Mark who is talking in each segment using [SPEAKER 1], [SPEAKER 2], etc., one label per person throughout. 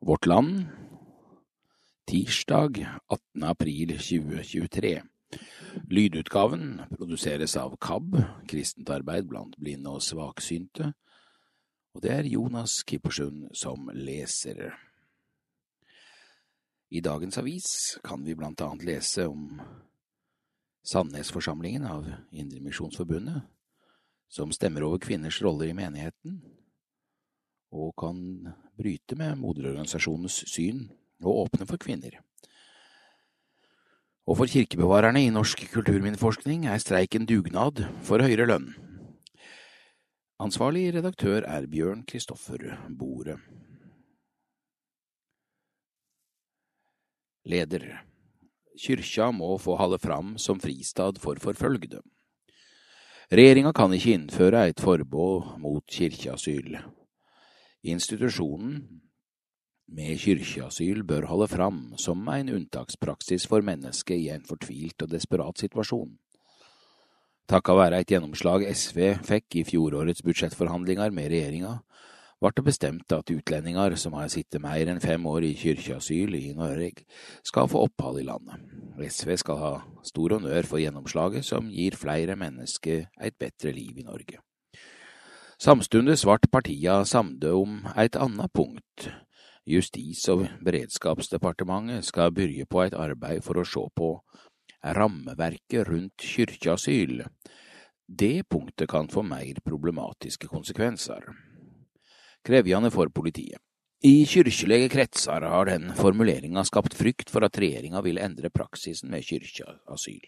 [SPEAKER 1] Vårt Land tirsdag 18. april 2023 Lydutgaven produseres av KAB, Kristent arbeid blant blinde og svaksynte, og det er Jonas Kippersund som leser. I dagens avis kan vi blant annet lese om Sandnesforsamlingen av Indremisjonsforbundet, som stemmer over kvinners roller i menigheten, og kan bryte med moderorganisasjonens syn og åpne for kvinner. Og for kirkebevarerne i norsk kulturminneforskning er streiken dugnad for høyere lønn. Ansvarlig redaktør er Bjørn Kristoffer Bore. Leder Kyrkja må få holde fram som fristad for forfølgde. Regjeringa kan ikke innføre et forbud mot kirkeasyl. Institusjonen med kirkeasyl bør holde fram som en unntakspraksis for mennesket i en fortvilt og desperat situasjon. Takka være et gjennomslag SV fikk i fjorårets budsjettforhandlinger med regjeringa, ble det bestemt at utlendinger som har sittet mer enn fem år i kirkeasyl i Norge, skal få opphold i landet. SV skal ha stor honnør for gjennomslaget som gir flere mennesker et bedre liv i Norge. Samtidig vart partia samde om et annet punkt. Justis- og beredskapsdepartementet skal byrje på et arbeid for å se på rammeverket rundt kyrkjeasyl. Det punktet kan få mer problematiske konsekvenser. Krevjande for politiet. I kyrkjelege kretsar har den formuleringa skapt frykt for at regjeringa vil endre praksisen med kirkeasyl.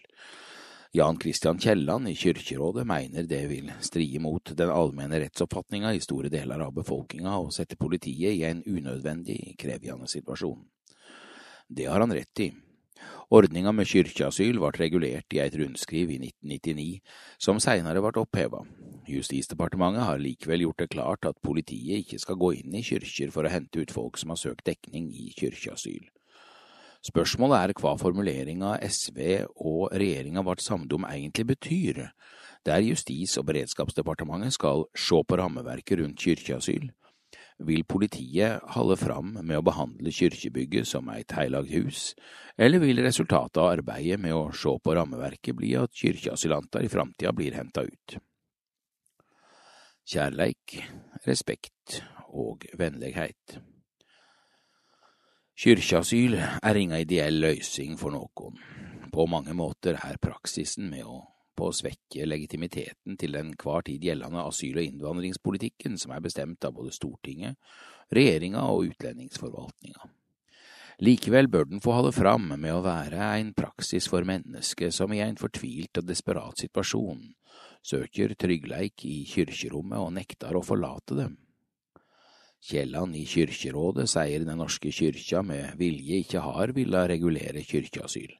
[SPEAKER 1] Jan Christian Kielland i Kyrkjerådet mener det vil stride mot den allmenne rettsoppfatninga i store deler av befolkninga og sette politiet i en unødvendig krevjende situasjon. Det har han rett i. Ordninga med kirkeasyl ble regulert i et rundskriv i 1999, som seinere ble oppheva. Justisdepartementet har likevel gjort det klart at politiet ikke skal gå inn i kyrkjer for å hente ut folk som har søkt dekning i kirkeasyl. Spørsmålet er hva formuleringa SV og regjeringa vart samde om egentlig betyr, der Justis- og beredskapsdepartementet skal se på rammeverket rundt kirkeasyl. Vil politiet holde fram med å behandle kirkebygget som et heilagt hus, eller vil resultatet av arbeidet med å se på rammeverket bli at kirkeasylanter i framtida blir henta ut? Kjærleik, respekt og vennlighet. Kyrkjeasyl er inga ideell løysing for noen. På mange måter er praksisen med å på å svekke legitimiteten til den hver tid gjeldende asyl- og innvandringspolitikken som er bestemt av både Stortinget, regjeringa og utlendingsforvaltninga. Likevel bør den få holde fram med å være en praksis for mennesker som i en fortvilt og desperat situasjon søker tryggleik i kyrkjerommet og nektar å forlate dem. Kielland i Kyrkjerådet sier Den norske kyrkja med vilje ikke har villet regulere kyrkjeasyl.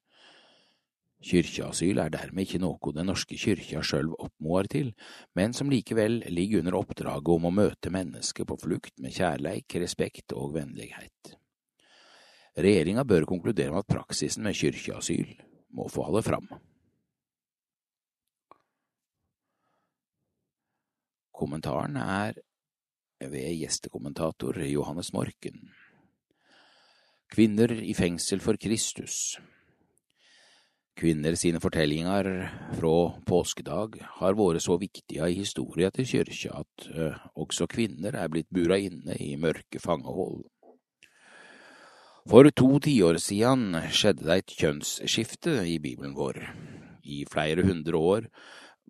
[SPEAKER 1] Kyrkjeasyl er dermed ikke noe Den norske kyrkja sjøl oppmoder til, men som likevel ligger under oppdraget om å møte mennesker på flukt med kjærleik, respekt og vennlighet. Regjeringa bør konkludere med at praksisen med kyrkjeasyl må få holde fram. Kommentaren er ved gjestekommentator Johannes Morken. Kvinner i fengsel for Kristus Kvinner sine fortellinger fra påskedag har vært så viktige i historia til kyrkja at uh, også kvinner er blitt bura inne i mørke fangehold. For to tiår siden skjedde det et kjønnsskifte i Bibelen vår. I flere hundre år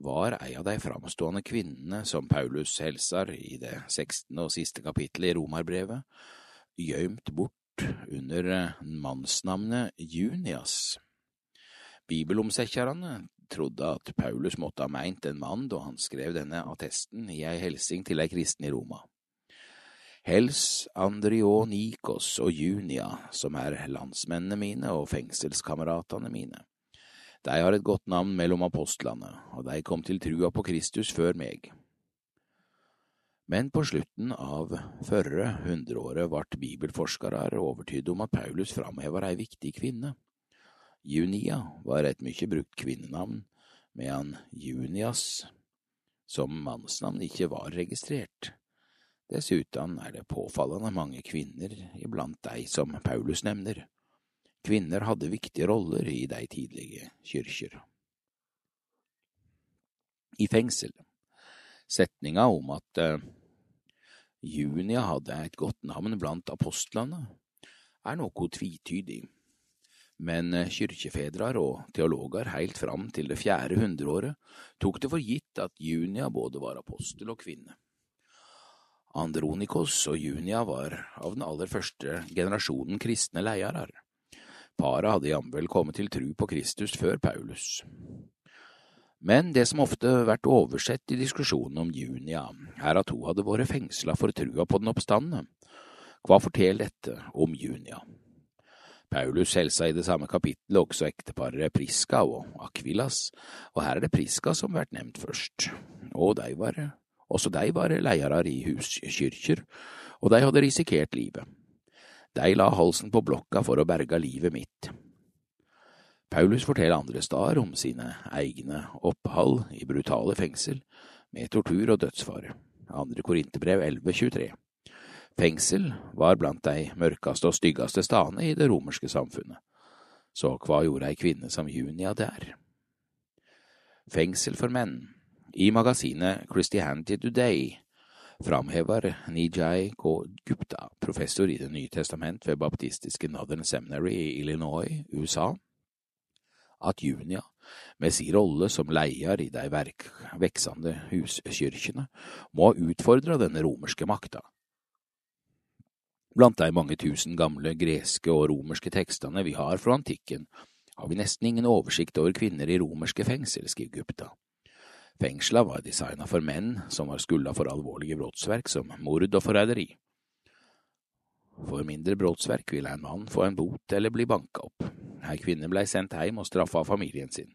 [SPEAKER 1] var ei av de framstående kvinnene som Paulus hilser i det sekstende og siste kapittelet i Romarbrevet, gjømt bort under mannsnavnet Junias. Bibelomsekkerne trodde at Paulus måtte ha meint en mann da han skrev denne attesten i ei helsing til ei kristen i Roma. Hels Andrionikos og Junia, som er landsmennene mine og fengselskameratene mine. De har et godt navn mellom apostlene, og de kom til trua på Kristus før meg. Men på slutten av førre hundreåret ble bibelforskere overtydd om at Paulus framhever ei viktig kvinne. Junia var et mye brukt kvinnenavn, medan Junias som mannsnavn ikke var registrert. Dessuten er det påfallende mange kvinner iblant dei som Paulus nevner. Kvinner hadde viktige roller i de tidlige kyrkjer. I fengsel. Setninga om at uh, Junia hadde et godt navn blant apostlene, er noe tvitydig men eh, kyrkjefedrar og teologer heilt fram til det fjerde hundreåret tok det for gitt at Junia både var apostel og kvinne. Andronikos og Junia var av den aller første generasjonen kristne leiarar. Paret hadde jamvel kommet til tru på Kristus før Paulus. Men det som ofte vært oversett i diskusjonen om Junia, er at hun hadde vært fengsla for trua på den oppstandende. Hva forteller dette om Junia? Paulus helsa i det samme kapittelet også ekteparet Priska og Akvilas, og her er det Priska som vært nevnt først. Og de var, også de var leiere i huskyrkjer, og de hadde risikert livet. De la halsen på blokka for å berga livet mitt. Paulus forteller andre steder om sine egne opphold i brutale fengsel med tortur og dødsfare. Andre Korinterbrev 11.23. Fengsel var blant de mørkeste og styggeste stedene i det romerske samfunnet. Så hva gjorde ei kvinne som Junia der? Fengsel for menn. I magasinet Christianity Today framhever Nijai K. Gupta, professor i Det nye testament ved baptistiske Northern Seminary i Illinois, USA, at Junia, med sin rolle som leier i de veksende huskirkene, må ha utfordra den romerske makta Blant de mange tusen gamle greske og romerske tekstene vi har fra antikken, har vi nesten ingen oversikt over kvinner i romerske fengsel, skriver Gupta. Fengsla var designa for menn som var skulda for alvorlige brottsverk som mord og forræderi. For mindre brottsverk ville en mann få en bot eller bli banka opp. Ei kvinne blei sendt heim og straffa av familien sin.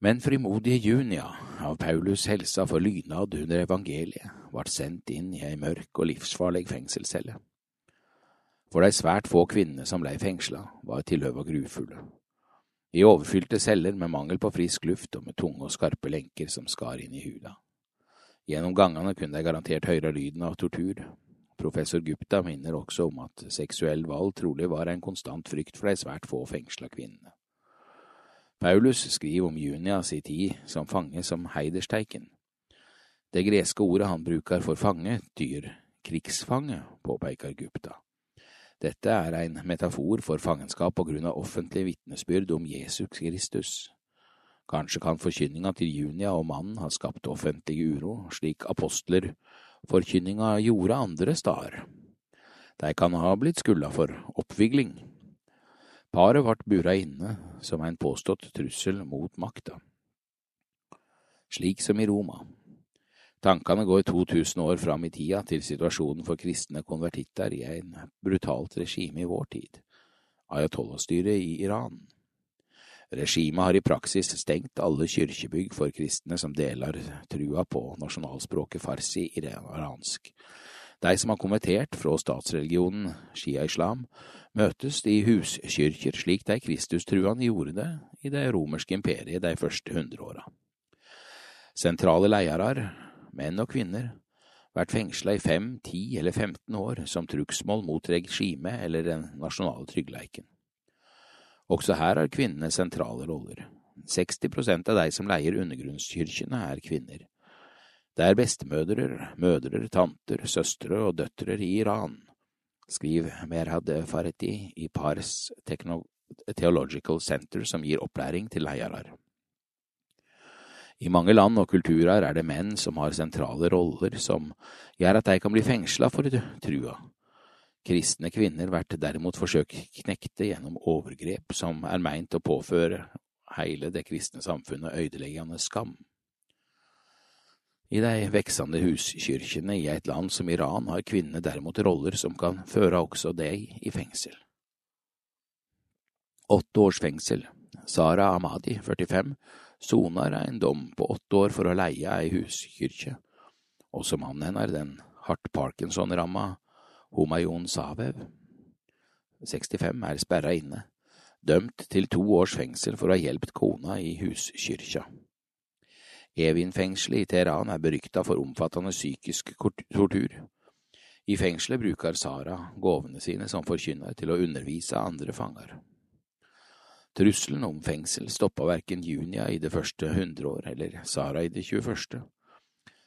[SPEAKER 1] Men frimodige Junia, av Paulus helsa for lynad under evangeliet, vart sendt inn i ei mørk og livsfarlig fengselscelle. For de svært få kvinnene som blei fengsla, var tilhøva grufulle. I overfylte celler med mangel på frisk luft og med tunge og skarpe lenker som skar inn i hula. Gjennom gangene kunne de garantert høre lyden av tortur. Professor Gupta minner også om at seksuell vold trolig var en konstant frykt for de svært få fengsla kvinnene. Paulus skriver om Junia si tid som fange som heidersteiken. Det greske ordet han bruker for fange, tyr krigsfange, påpeker Gupta. Dette er en metafor for fangenskap på grunn av offentlig vitnesbyrd om Jesus Kristus. Kanskje kan forkynninga til Junia og mannen ha skapt offentlig uro, slik apostler forkynninga gjorde andre steder. De kan ha blitt skulda for oppvigling. Paret ble bura inne som en påstått trussel mot makta. Slik som i Roma. Tankene går 2000 år fram i tida til situasjonen for kristne konvertitter i en brutalt regime i vår tid, ayatollah-styret i Iran. Regimet har i praksis stengt alle kirkebygg for kristne som deler trua på nasjonalspråket farsi i iransk. De som har konvertert fra statsreligionen shia-islam, møtes i huskirker slik de kristustruende gjorde det i det romerske imperiet de første hundreåra. Sentrale leiarar, menn og kvinner, vært fengsla i fem, ti eller femten år som trugsmål mot regimet eller den nasjonale tryggleiken. Også her har kvinnene sentrale roller. 60 prosent av de som leier undergrunnskirkene, er kvinner. Det er bestemødre, mødre, tanter, søstre og døtre i Iran skriver Merhad Fareti i Pars Theological Center, som gir opplæring til leiarar. I mange land og kulturer er det menn som har sentrale roller som gjør at de kan bli fengsla for trua. Kristne kvinner blir derimot forsøkt knekte gjennom overgrep som er meint å påføre hele det kristne samfunnet ødeleggende skam. I de veksende huskyrkjene i et land som Iran har kvinnene derimot roller som kan føre også deg i fengsel. Åtte års fengsel. Sara Ahmadi, 45, soner en dom på åtte år for å leie ei huskyrkje. Også mannen hennes, den hardt Parkinson-ramma Homayon Savev, 65, er sperra inne, dømt til to års fengsel for å ha hjulpet kona i huskyrkja. Evin-fengselet i Teheran er berykta for omfattende psykisk tortur. I fengselet bruker Sara gåvene sine som forkynner til å undervise andre fanger. Trusselen om fengsel stoppa verken Junia i det første hundreår eller Sara i det tjueførste.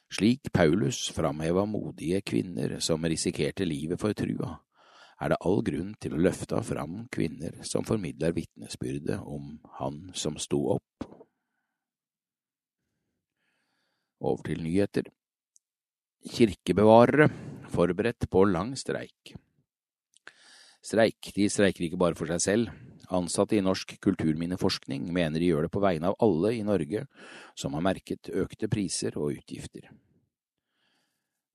[SPEAKER 1] Slik Paulus framheva modige kvinner som risikerte livet for trua, er det all grunn til å løfte fram kvinner som formidler vitnesbyrdet om Han som sto opp. Over til nyheter. Kirkebevarere forberedt på lang streik. Streik, de streiker ikke bare for seg selv. Ansatte i Norsk kulturminneforskning mener de gjør det på vegne av alle i Norge som har merket økte priser og utgifter.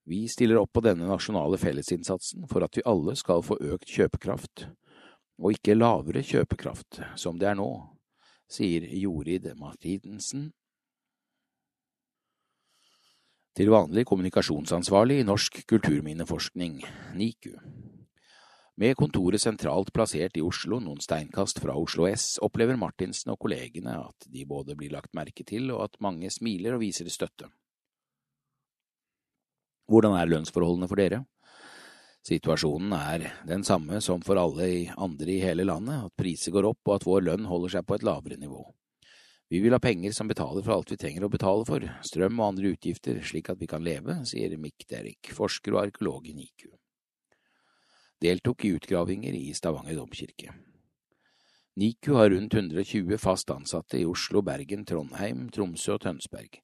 [SPEAKER 1] Vi stiller opp på denne nasjonale fellesinnsatsen for at vi alle skal få økt kjøpekraft, og ikke lavere kjøpekraft som det er nå, sier Jorid Martinsen, til vanlig kommunikasjonsansvarlig i Norsk kulturminneforskning, NIKU. Med kontoret sentralt plassert i Oslo, noen steinkast fra Oslo S, opplever Martinsen og kollegene at de både blir lagt merke til og at mange smiler og viser støtte. Hvordan er lønnsforholdene for dere? Situasjonen er den samme som for alle andre i hele landet, at priser går opp og at vår lønn holder seg på et lavere nivå. Vi vil ha penger som betaler for alt vi trenger å betale for, strøm og andre utgifter, slik at vi kan leve, sier Mick Derrick, forsker og arkeolog i NIKU. Deltok i utgravinger i Stavanger domkirke. NIKU har rundt 120 fast ansatte i Oslo, Bergen, Trondheim, Tromsø og Tønsberg.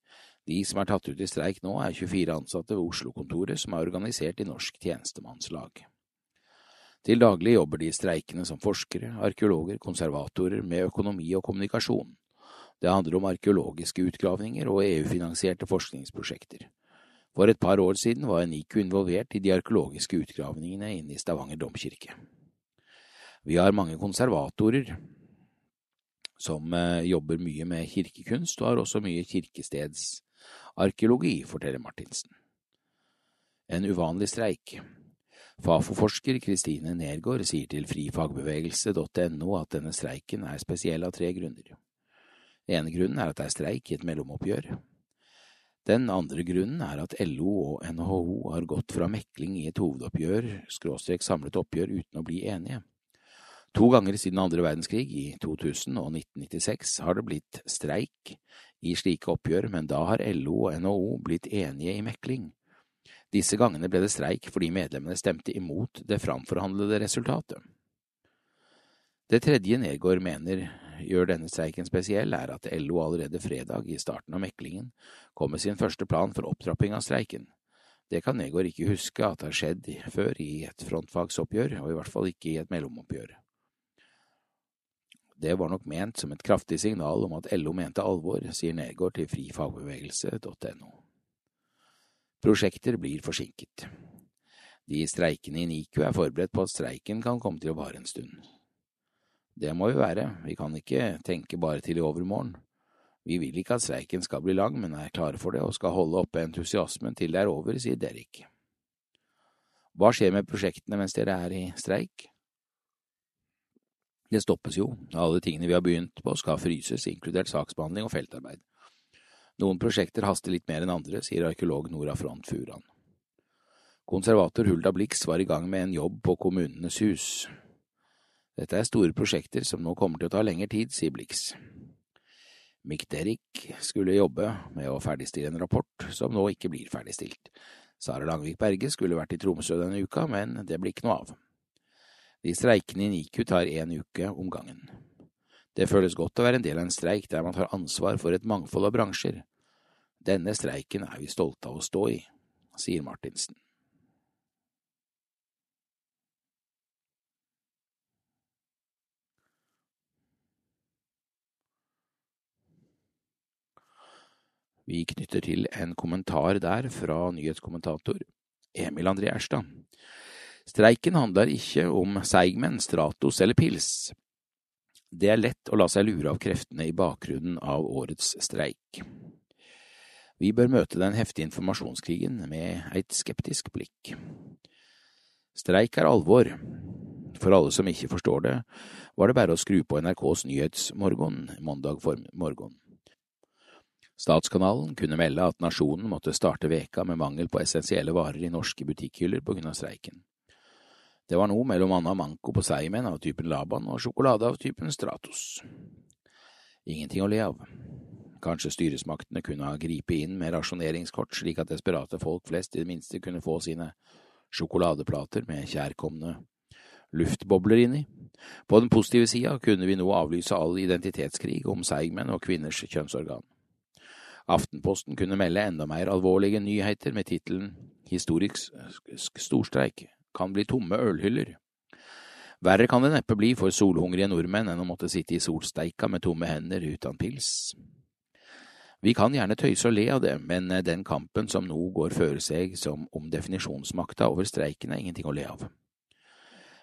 [SPEAKER 1] De som er tatt ut i streik nå, er 24 ansatte ved Oslo-kontoret, som er organisert i Norsk tjenestemannslag. Til daglig jobber de streikende som forskere, arkeologer, konservatorer med økonomi og kommunikasjon. Det handler om arkeologiske utgravninger og EU-finansierte forskningsprosjekter. For et par år siden var NIKU involvert i de arkeologiske utgravningene inne i Stavanger domkirke. Vi har mange konservatorer som eh, jobber mye med kirkekunst, og har også mye kirkestedsarkeologi, forteller Martinsen. En uvanlig streik. Fafo-forsker Kristine Nergård sier til frifagbevegelse.no at denne streiken er spesiell av tre grunner. ene grunnen er at det er streik i et mellomoppgjør. Den andre grunnen er at LO og NHO har gått fra mekling i et hovedoppgjør, skråstrek samlet oppgjør, uten å bli enige. To ganger siden andre verdenskrig, i 2000 og 1996, har det blitt streik i slike oppgjør, men da har LO og NHO blitt enige i mekling. Disse gangene ble det streik fordi medlemmene stemte imot det framforhandlede resultatet. Det tredje Nergård mener gjør denne streiken spesiell, er at LO allerede fredag, i starten av meklingen, kom med sin første plan for opptrapping av streiken. Det kan Negård ikke huske at har skjedd før i et frontfagsoppgjør, og i hvert fall ikke i et mellomoppgjør. Det var nok ment som et kraftig signal om at LO mente alvor, sier Nergård til frifagbevegelse.no. Prosjekter blir forsinket. De streikende i NIKU er forberedt på at streiken kan komme til å vare en stund. Det må vi være, vi kan ikke tenke bare til i overmorgen. Vi vil ikke at streiken skal bli lang, men er klare for det og skal holde oppe entusiasmen til det er over, sier Derek. Hva skjer med prosjektene mens dere er i streik? Det stoppes jo, alle tingene vi har begynt på skal fryses, inkludert saksbehandling og feltarbeid. Noen prosjekter haster litt mer enn andre, sier arkeolog Nora Front Furan. Konservator Hulda Blix var i gang med en jobb på Kommunenes hus. Dette er store prosjekter som nå kommer til å ta lengre tid, sier Blix. Mick Derrick skulle jobbe med å ferdigstille en rapport som nå ikke blir ferdigstilt. Sara Langvik Berge skulle vært i Tromsø denne uka, men det blir ikke noe av. De streikende i NIKU tar én uke om gangen. Det føles godt å være en del av en streik der man tar ansvar for et mangfold av bransjer. Denne streiken er vi stolte av å stå i, sier Martinsen. Vi knytter til en kommentar der fra nyhetskommentator Emil André Erstad. Streiken handler ikke om seigmenn, Stratos eller pils. Det er lett å la seg lure av kreftene i bakgrunnen av årets streik. Vi bør møte den heftige informasjonskrigen med et skeptisk blikk. Streik er alvor. For alle som ikke forstår det, var det bare å skru på NRKs Nyhetsmorgen mandag morgen. Statskanalen kunne melde at nasjonen måtte starte veka med mangel på essensielle varer i norske butikkhyller på grunn av streiken. Det var noe mellom annet manko på seigmenn av typen Laban og sjokolade av typen Stratos. Ingenting å le av. Kanskje styresmaktene kunne ha gripet inn med rasjoneringskort slik at desperate folk flest i det minste kunne få sine sjokoladeplater med kjærkomne luftbobler inni. På den positive sida kunne vi nå avlyse all identitetskrig om seigmenn og kvinners kjønnsorgan. Aftenposten kunne melde enda mer alvorlige nyheter med tittelen Historisk storstreik kan bli tomme ølhyller. Verre kan det neppe bli for solhungrige nordmenn enn å måtte sitte i solsteika med tomme hender uten pils. Vi kan gjerne tøyse og le av det, men den kampen som nå går føre seg som om definisjonsmakta over streiken, er ingenting å le av.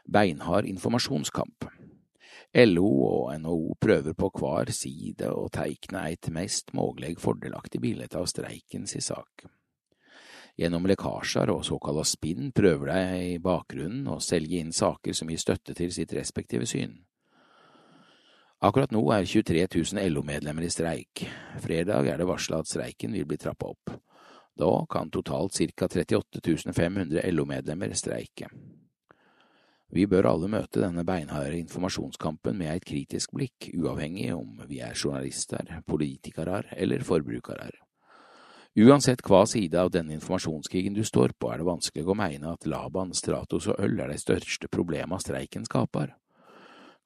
[SPEAKER 1] Beinhard informasjonskamp. LO og NHO prøver på hver side å teikne eit mest mogleg fordelaktig bilde av streikens i sak. Gjennom lekkasjer og såkalla spinn prøver de i bakgrunnen å selge inn saker som gir støtte til sitt respektive syn. Akkurat nå er 23 000 LO-medlemmer i streik. Fredag er det varsla at streiken vil bli trappa opp. Da kan totalt ca 38 500 LO-medlemmer streike. Vi bør alle møte denne beinharde informasjonskampen med et kritisk blikk, uavhengig om vi er journalister, politikere eller forbrukere. Uansett hva side av denne informasjonskrigen du står på, er det vanskelig å mene at Laban, Stratos og øl er de største problemene streiken skaper.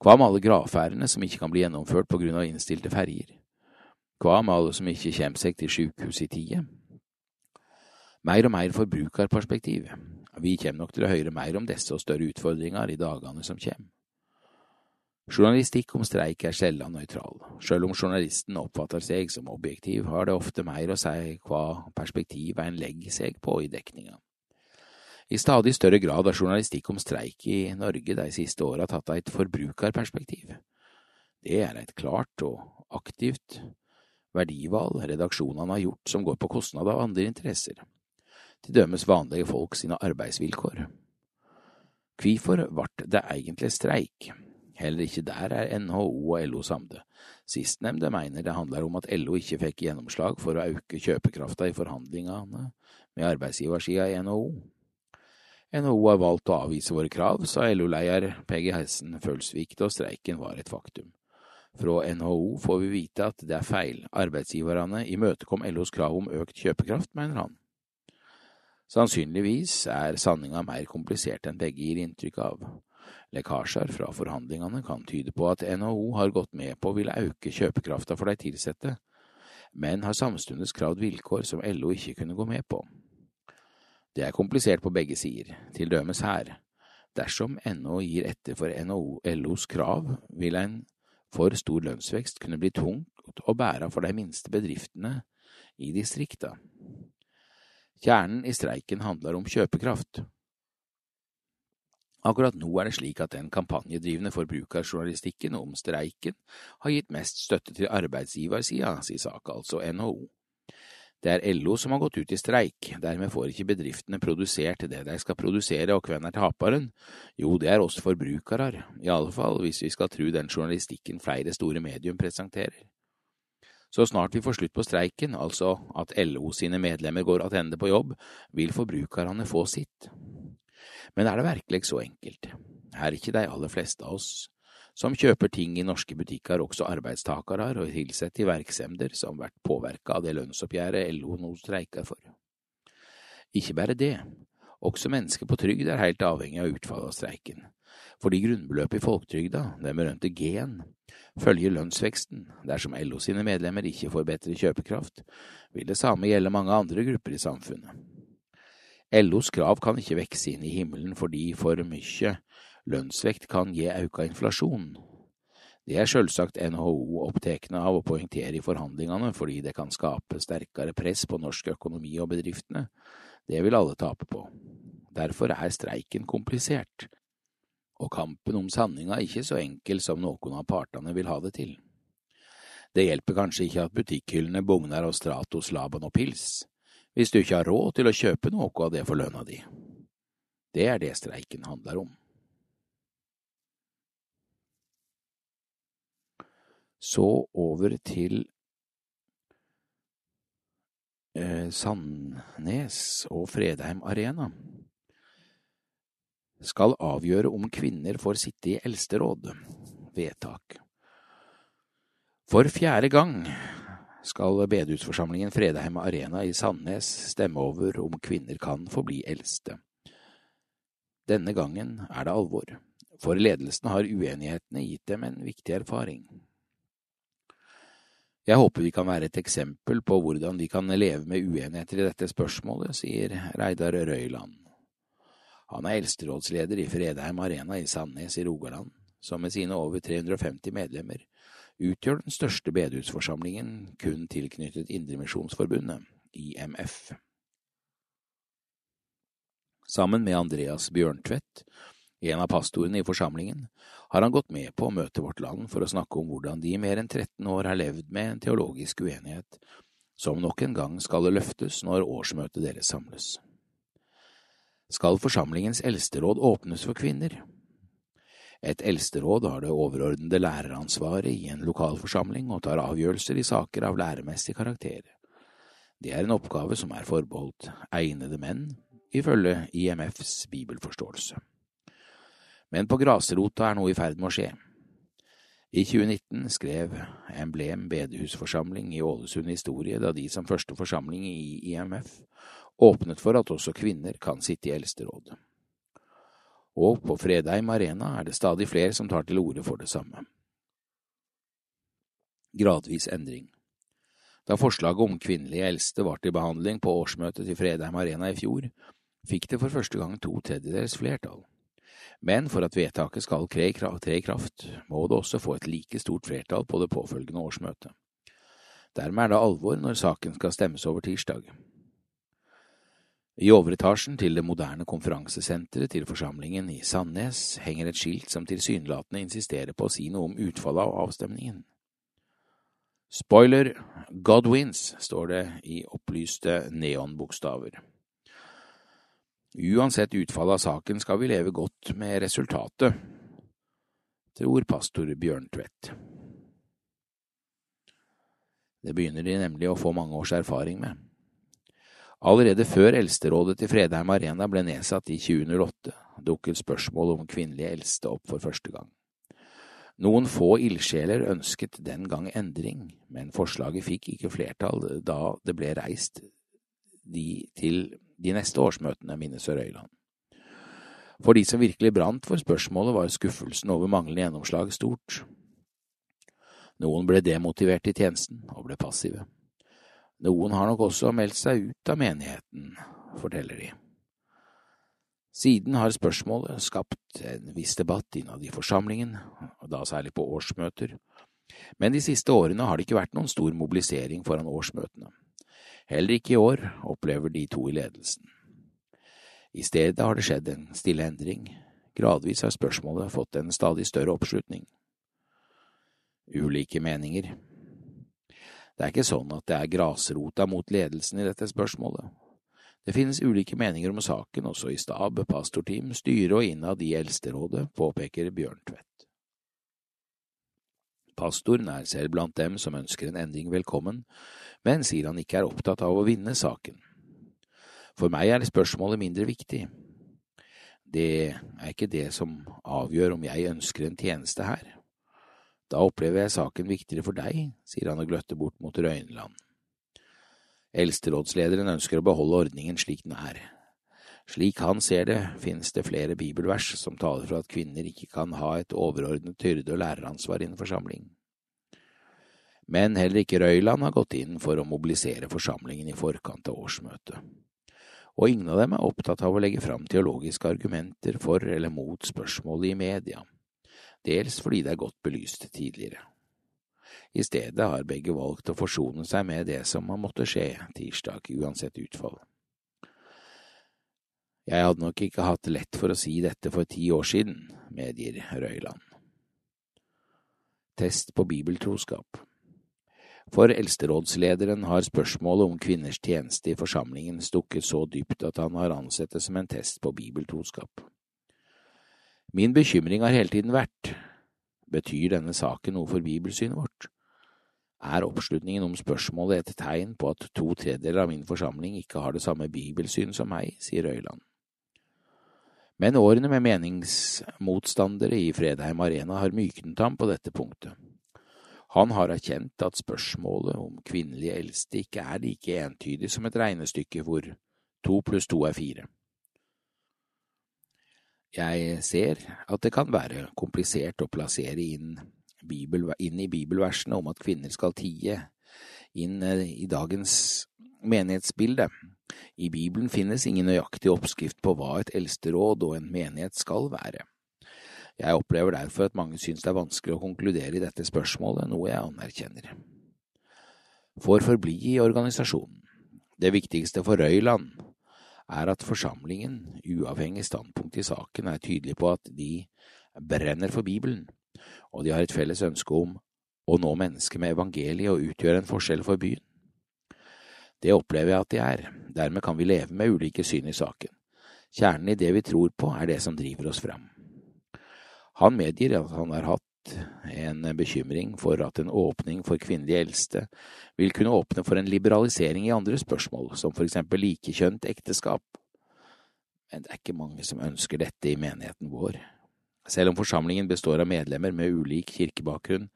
[SPEAKER 1] Hva med alle gravferdene som ikke kan bli gjennomført på grunn av innstilte ferger? Hva med alle som ikke kommer seg til sykehus i tide? Mer og mer forbrukerperspektiv. Vi kommer nok til å høre mer om disse og større utfordringer i dagene som kommer. Journalistikk om streik er sjelden nøytral. Selv om journalisten oppfatter seg som objektiv, har det ofte mer å si hva perspektiv en legger seg på i dekninga. I stadig større grad har journalistikk om streik i Norge de siste åra tatt et forbrukerperspektiv. Det er et klart og aktivt verdivalg redaksjonene har gjort som går på kostnad av andre interesser, til dømes vanlige folk sine arbeidsvilkår. Hvorfor ble det egentlig streik? Heller ikke der er NHO og LO samde. Sistnevnte mener det handler om at LO ikke fikk gjennomslag for å øke kjøpekrafta i forhandlingene med arbeidsgiversida i NHO. NHO har valgt å avvise våre krav, sa LO-leder Peggy Hessen Følsvik da streiken var et faktum. Fra NHO får vi vite at det er feil, arbeidsgiverne imøtekom LOs krav om økt kjøpekraft, mener han. Sannsynligvis er sanninga mer komplisert enn begge gir inntrykk av. Lekkasjer fra forhandlingene kan tyde på at NHO har gått med på å ville øke kjøpekrafta for de ansatte, men har samtidig kravd vilkår som LO ikke kunne gå med på. Det er komplisert på begge sider, til dømes her. Dersom NHO gir etter for NHO, LOs krav, vil en for stor lønnsvekst kunne bli tungt å bære for de minste bedriftene i distrikta. Kjernen i streiken handler om kjøpekraft. Akkurat nå er det slik at den kampanjedrivende forbrukerjournalistikken om streiken har gitt mest støtte til arbeidsgiversida si sak, altså NHO. Det er LO som har gått ut i streik, dermed får ikke bedriftene produsert det de skal produsere, og hvem er taperen? Jo, det er oss forbrukere, i alle fall hvis vi skal tru den journalistikken flere store medium presenterer. Så snart vi får slutt på streiken, altså at LO sine medlemmer går attende på jobb, vil forbrukerne få sitt. Men er det virkelig så enkelt? Er ikke de aller fleste av oss som kjøper ting i norske butikker, også arbeidstakere og tilsatte i virksomheter som blir påvirka av det lønnsoppgjøret LO nå streiker for? Ikke bare det, også mennesker på trygd er helt avhengig av utfallet av streiken, fordi grunnbeløpet i folketrygda, det berømte G-en, følger lønnsveksten. Dersom LO sine medlemmer ikke får bedre kjøpekraft, vil det samme gjelde mange andre grupper i samfunnet. LOs krav kan ikke vekse inn i himmelen fordi for mye lønnsvekt kan gi auka inflasjon. Det er selvsagt NHO opptekne av å poengtere i forhandlingene fordi det kan skape sterkere press på norsk økonomi og bedriftene. Det vil alle tape på. Derfor er streiken komplisert, og kampen om sanninga ikke så enkel som noen av partene vil ha det til. Det hjelper kanskje ikke at butikkhyllene bugner av Stratos, Laban og pils hvis du ikke har råd til å kjøpe noe av det for lønna di. Det er det streiken handler om. Så over til eh, Sandnes og Fredheim Arena skal avgjøre om kvinner får sitte i eldsteråd. Vedtak. For fjerde gang skal bedehusforsamlingen Fredheim Arena i Sandnes stemme over om kvinner kan få bli eldste. Denne gangen er det alvor, for ledelsen har uenighetene gitt dem en viktig erfaring. Jeg håper vi kan være et eksempel på hvordan vi kan leve med uenigheter i dette spørsmålet, sier Reidar Røyland. Han er eldsterådsleder i Fredheim Arena i Sandnes i Rogaland, som med sine over 350 medlemmer utgjør den største bedehusforsamlingen kun tilknyttet Indremisjonsforbundet, IMF. Sammen med Andreas Bjørntvedt, en av pastorene i forsamlingen, har han gått med på å møte Vårt Land for å snakke om hvordan de i mer enn 13 år har levd med en teologisk uenighet, som nok en gang skal løftes når årsmøtet deres samles. Skal forsamlingens eldsteråd åpnes for kvinner? Et eldsteråd har det overordnede læreransvaret i en lokalforsamling og tar avgjørelser i saker av læremessig karakter. Det er en oppgave som er forbeholdt egnede menn, ifølge IMFs bibelforståelse. Men på grasrota er noe i ferd med å skje. I 2019 skrev Emblem bedehusforsamling i Ålesund historie da de som første forsamling i IMF åpnet for at også kvinner kan sitte i eldsterådet. Og på Fredheim Arena er det stadig flere som tar til orde for det samme. Gradvis endring. Da forslaget om kvinnelige eldste var til behandling på årsmøtet til Fredheim Arena i fjor, fikk det for første gang to tredjedels flertall. Men for at vedtaket skal tre i kraft, må det også få et like stort flertall på det påfølgende årsmøtet. Dermed er det alvor når saken skal stemmes over tirsdag. I overetasjen til det moderne konferansesenteret til forsamlingen i Sandnes henger et skilt som tilsynelatende insisterer på å si noe om utfallet av avstemningen. Spoiler, God wins, står det i opplyste neonbokstaver. Uansett utfallet av saken skal vi leve godt med resultatet, tror pastor Bjørntvedt. Det begynner de nemlig å få mange års erfaring med. Allerede før Eldsterådet til Fredheim Arena ble nedsatt i 2008, dukket spørsmålet om kvinnelige eldste opp for første gang. Noen få ildsjeler ønsket den gang endring, men forslaget fikk ikke flertall da det ble reist de til de neste årsmøtene, minnes Røyland. For de som virkelig brant for spørsmålet, var skuffelsen over manglende gjennomslag stort. Noen ble demotivert i tjenesten og ble passive. Noen har nok også meldt seg ut av menigheten, forteller de. Siden har spørsmålet skapt en viss debatt innad i forsamlingen, og da særlig på årsmøter, men de siste årene har det ikke vært noen stor mobilisering foran årsmøtene. Heller ikke i år opplever de to i ledelsen. I stedet har det skjedd en stille endring, gradvis har spørsmålet fått en stadig større oppslutning. Ulike meninger. Det er ikke sånn at det er grasrota mot ledelsen i dette spørsmålet. Det finnes ulike meninger om saken også i stab, pastorteam, styre og innad i Eldsterådet, påpeker Bjørn Tvedt. Pastoren er selv blant dem som ønsker en endring velkommen, men sier han ikke er opptatt av å vinne saken. For meg er spørsmålet mindre viktig. Det er ikke det som avgjør om jeg ønsker en tjeneste her. Da opplever jeg saken viktigere for deg, sier han og gløtter bort mot Røyneland. Eldsterådslederen ønsker å beholde ordningen slik den er. Slik han ser det, finnes det flere bibelvers som taler for at kvinner ikke kan ha et overordnet hyrde- og læreransvar innen forsamling. Men heller ikke Røyland har gått inn for å mobilisere forsamlingen i forkant av årsmøtet. Og ingen av dem er opptatt av å legge fram teologiske argumenter for eller mot spørsmålet i media, dels fordi det er godt belyst tidligere. I stedet har begge valgt å forsone seg med det som måtte skje tirsdag, uansett utfall. Jeg hadde nok ikke hatt lett for å si dette for ti år siden, medgir Røyland. Test på bibeltroskap For eldsterådslederen har spørsmålet om kvinners tjeneste i forsamlingen stukket så dypt at han har ansett det som en test på bibeltroskap. Min bekymring har hele tiden vært, betyr denne saken noe for bibelsynet vårt? Er oppslutningen om spørsmålet et tegn på at to tredjedeler av min forsamling ikke har det samme bibelsyn som meg, sier Øyland. Men årene med meningsmotstandere i Fredheim Arena har myknet ham på dette punktet. Han har erkjent at spørsmålet om kvinnelige eldste ikke er like entydig som et regnestykke hvor to pluss to er fire. Jeg ser at det kan være komplisert å plassere inn, Bibel, inn i bibelversene om at kvinner skal tie, inn eh, i dagens menighetsbilde. I Bibelen finnes ingen nøyaktig oppskrift på hva et eldsteråd og en menighet skal være. Jeg opplever derfor at mange synes det er vanskelig å konkludere i dette spørsmålet, noe jeg anerkjenner. For forbli i organisasjonen. Det viktigste for Røyland er at forsamlingen, uavhengig standpunkt i saken, er tydelig på at de brenner for Bibelen, og de har et felles ønske om å nå mennesker med evangeliet og utgjøre en forskjell for byen. Det opplever jeg at de er, dermed kan vi leve med ulike syn i saken. Kjernen i det vi tror på, er det som driver oss fram. Han medgir at han har hatt en bekymring for at en åpning for kvinnelige eldste vil kunne åpne for en liberalisering i andre spørsmål, som for eksempel likekjønt ekteskap. Men det er ikke mange som ønsker dette i menigheten vår. Selv om forsamlingen består av medlemmer med ulik kirkebakgrunn,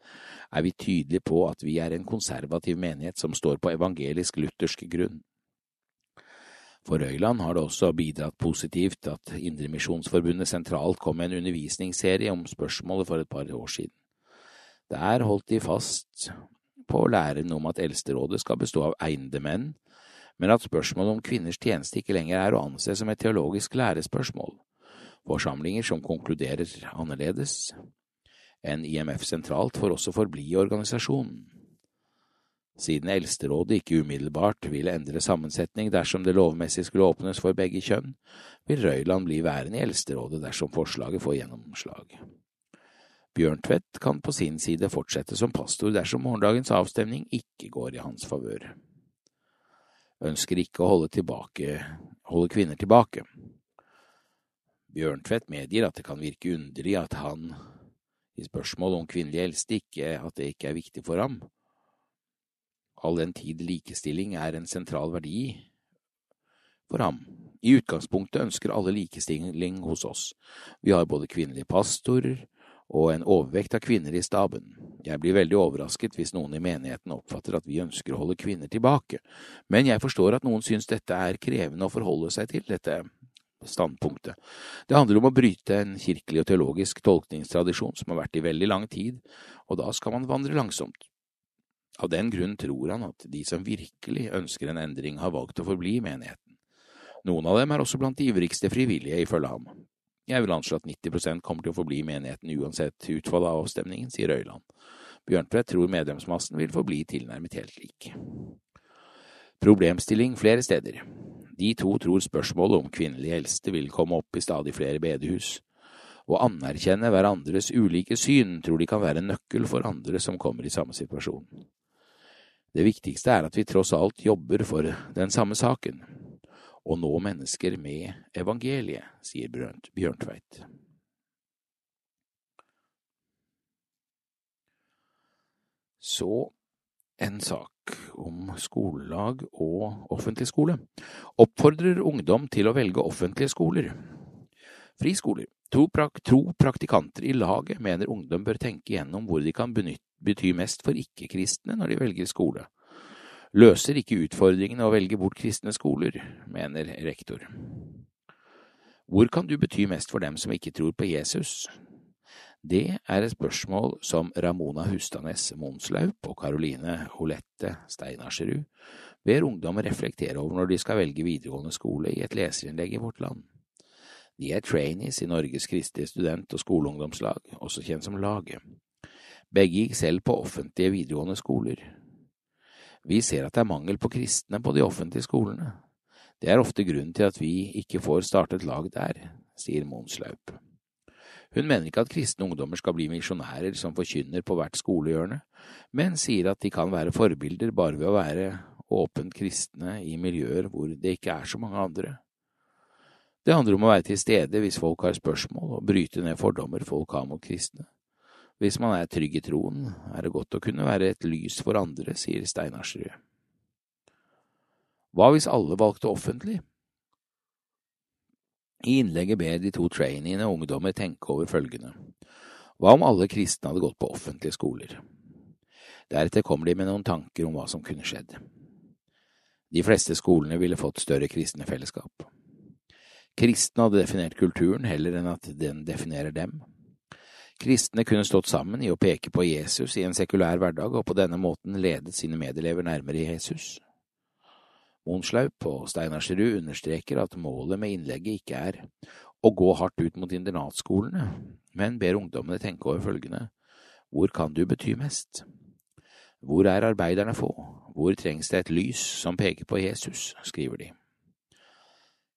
[SPEAKER 1] er vi tydelige på at vi er en konservativ menighet som står på evangelisk-luthersk grunn. For Røyland har det også bidratt positivt at Indremisjonsforbundet sentralt kom med en undervisningsserie om spørsmålet for et par år siden. Der holdt de fast på læren om at Eldsterådet skal bestå av egnede menn, men at spørsmålet om kvinners tjeneste ikke lenger er å anse som et teologisk lærespørsmål. Forsamlinger som konkluderer annerledes enn IMF sentralt, får også forbli i organisasjonen. Siden Eldsterådet ikke umiddelbart vil endre sammensetning dersom det lovmessig skulle åpnes for begge kjønn, vil Røyland bli værende i Eldsterådet dersom forslaget får gjennomslag. Bjørntvedt kan på sin side fortsette som pastor dersom morgendagens avstemning ikke går i hans favør. Ønsker ikke å holde, tilbake, holde kvinner tilbake. Bjørntvedt medgir at det kan virke underlig at han, i spørsmål om kvinnelig eldste, ikke, at det ikke er viktig for ham, all den tid likestilling er en sentral verdi for ham. I utgangspunktet ønsker alle likestilling hos oss. Vi har både kvinnelige pastorer og en overvekt av kvinner i staben. Jeg blir veldig overrasket hvis noen i menigheten oppfatter at vi ønsker å holde kvinner tilbake, men jeg forstår at noen synes dette er krevende å forholde seg til, dette standpunktet. Det handler om å bryte en kirkelig og teologisk tolkningstradisjon som har vært i veldig lang tid, og da skal man vandre langsomt. Av den grunn tror han at de som virkelig ønsker en endring, har valgt å forbli i menigheten. Noen av dem er også blant de ivrigste frivillige, ifølge ham. Jeg vil anslå at 90% kommer til å forbli i menigheten uansett utfallet av avstemningen, sier Øyland. Bjørntvedt tror medlemsmassen vil forbli tilnærmet helt lik. Problemstilling flere steder. De to tror spørsmålet om kvinnelige eldste vil komme opp i stadig flere bedehus. Å anerkjenne hverandres ulike syn tror de kan være en nøkkel for andre som kommer i samme situasjon. Det viktigste er at vi tross alt jobber for den samme saken, å nå mennesker med evangeliet, sier Bjørntveit. Så en sak om skolelag og offentlig skole. Oppfordrer ungdom til å velge offentlige skoler. Friskoler. To, prak praktikanter i laget mener ungdom bør tenke gjennom hvor de kan bety mest for ikke-kristne når de velger skole. Løser ikke utfordringene å velge bort kristne skoler, mener rektor. Hvor kan du bety mest for dem som ikke tror på Jesus? Det er et spørsmål som Ramona Hustanes Monslaup og Karoline Holette Steinarsrud ber ungdom reflektere over når de skal velge videregående skole i et leserinnlegg i Vårt Land. De er trainees i Norges kristelige student- og skoleungdomslag, også kjent som Laget. Begge gikk selv på offentlige videregående skoler. Vi ser at det er mangel på kristne på de offentlige skolene. Det er ofte grunnen til at vi ikke får startet lag der, sier Monslaup. Hun mener ikke at kristne ungdommer skal bli misjonærer som forkynner på hvert skolehjørne, men sier at de kan være forbilder bare ved å være åpent kristne i miljøer hvor det ikke er så mange andre. Det handler om å være til stede hvis folk har spørsmål, og bryte ned fordommer folk har mot kristne. Hvis man er trygg i troen, er det godt å kunne være et lys for andre, sier Steinarsrud. Hva hvis alle valgte offentlig? I innlegget ber de to traineene ungdommer tenke over følgende. Hva om alle kristne hadde gått på offentlige skoler? Deretter kommer de med noen tanker om hva som kunne skjedd. De fleste skolene ville fått større kristne fellesskap. Kristne hadde definert kulturen heller enn at den definerer dem. Kristne kunne stått sammen i å peke på Jesus i en sekulær hverdag og på denne måten ledet sine medelever nærmere Jesus. Monslaup og Steinarsrud understreker at målet med innlegget ikke er å gå hardt ut mot internatskolene, men ber ungdommene tenke over følgende Hvor kan du bety mest? Hvor er arbeiderne få? Hvor trengs det et lys som peker på Jesus? skriver de.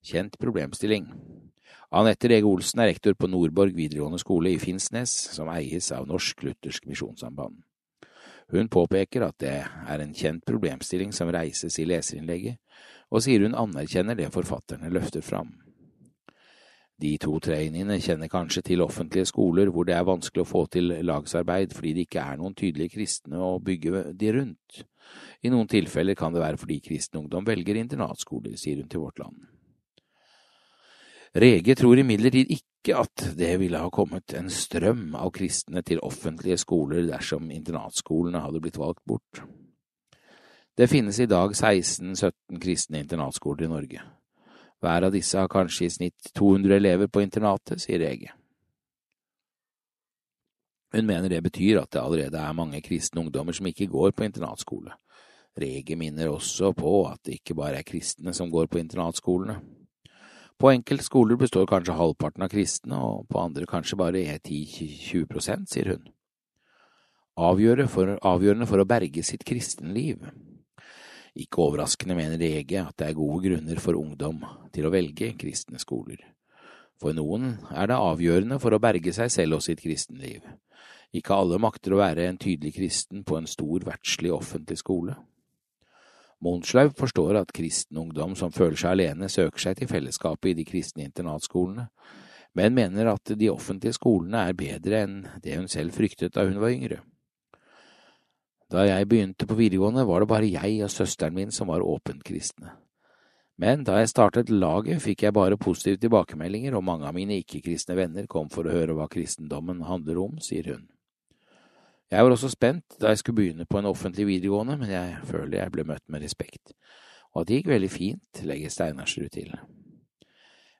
[SPEAKER 1] Kjent problemstilling. Anette Rege Olsen er rektor på Nordborg videregående skole i Finnsnes, som eies av Norsk Luthersk Misjonssamband. Hun påpeker at det er en kjent problemstilling som reises i leserinnlegget, og sier hun anerkjenner det forfatterne løfter fram. De to traineene kjenner kanskje til offentlige skoler hvor det er vanskelig å få til lagsarbeid fordi det ikke er noen tydelige kristne å bygge de rundt. I noen tilfeller kan det være fordi kristen ungdom velger internatskoler, sier hun til Vårt Land. Rege tror imidlertid ikke at det ville ha kommet en strøm av kristne til offentlige skoler dersom internatskolene hadde blitt valgt bort. Det finnes i dag 16–17 kristne internatskoler i Norge. Hver av disse har kanskje i snitt 200 elever på internatet, sier Rege. Hun mener det betyr at det allerede er mange kristne ungdommer som ikke går på internatskole. Rege minner også på at det ikke bare er kristne som går på internatskolene. På enkelte skoler består kanskje halvparten av kristne, og på andre kanskje bare 10–20 prosent, sier hun. Avgjørende for å berge sitt kristenliv ikke overraskende mener Ege at det er gode grunner for ungdom til å velge kristne skoler. For noen er det avgjørende for å berge seg selv og sitt kristenliv. Ikke alle makter å være en tydelig kristen på en stor verdslig offentlig skole. Monslaug forstår at kristen ungdom som føler seg alene, søker seg til fellesskapet i de kristne internatskolene, men mener at de offentlige skolene er bedre enn det hun selv fryktet da hun var yngre. Da jeg begynte på videregående, var det bare jeg og søsteren min som var åpent kristne. Men da jeg startet laget, fikk jeg bare positive tilbakemeldinger, og mange av mine ikke-kristne venner kom for å høre hva kristendommen handler om, sier hun. Jeg var også spent da jeg skulle begynne på en offentlig videregående, men jeg føler jeg ble møtt med respekt, og at det gikk veldig fint, legger Steinarsrud til.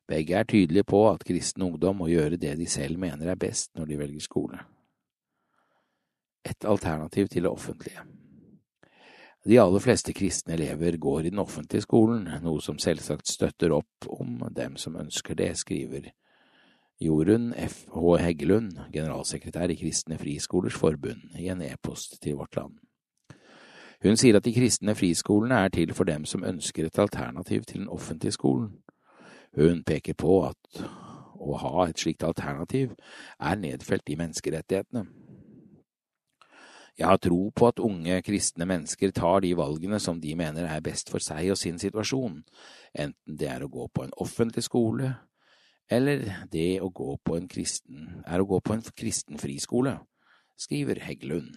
[SPEAKER 1] Begge er tydelige på at kristen ungdom må gjøre det de selv mener er best når de velger skole et alternativ til det offentlige. De aller fleste kristne elever går i den offentlige skolen, noe som selvsagt støtter opp om dem som ønsker det, skriver Jorunn F. H. Heggelund, generalsekretær i Kristne Friskolers Forbund, i en e-post til Vårt Land. Hun sier at de kristne friskolene er til for dem som ønsker et alternativ til den offentlige skolen. Hun peker på at å ha et slikt alternativ er nedfelt i menneskerettighetene. Jeg har tro på at unge kristne mennesker tar de valgene som de mener er best for seg og sin situasjon, enten det er å gå på en offentlig skole, eller det å gå på en kristen, er å gå på en kristen friskole, skriver Heggelund.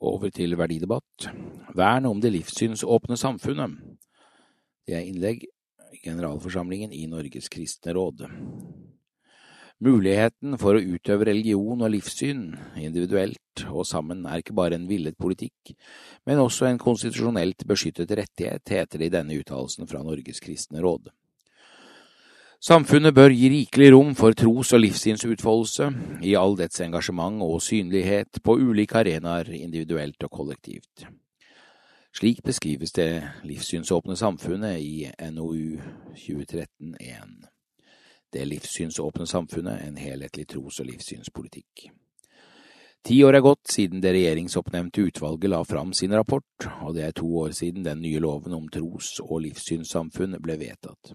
[SPEAKER 1] Over til verdidebatt. Vern om det livssynsåpne samfunnet. Det er innlegg i generalforsamlingen i Norges kristne råd. Muligheten for å utøve religion og livssyn, individuelt og sammen, er ikke bare en villet politikk, men også en konstitusjonelt beskyttet rettighet, heter det i denne uttalelsen fra Norges kristne råd. Samfunnet bør gi rikelig rom for tros- og livssynsutfoldelse i all dets engasjement og synlighet på ulike arenaer, individuelt og kollektivt. Slik beskrives det livssynsåpne samfunnet i NOU 2013-1 det livssynsåpne samfunnet, en helhetlig tros- og livssynspolitikk. Ti år er gått siden det regjeringsoppnevnte utvalget la fram sin rapport, og det er to år siden den nye loven om tros- og livssynssamfunn ble vedtatt.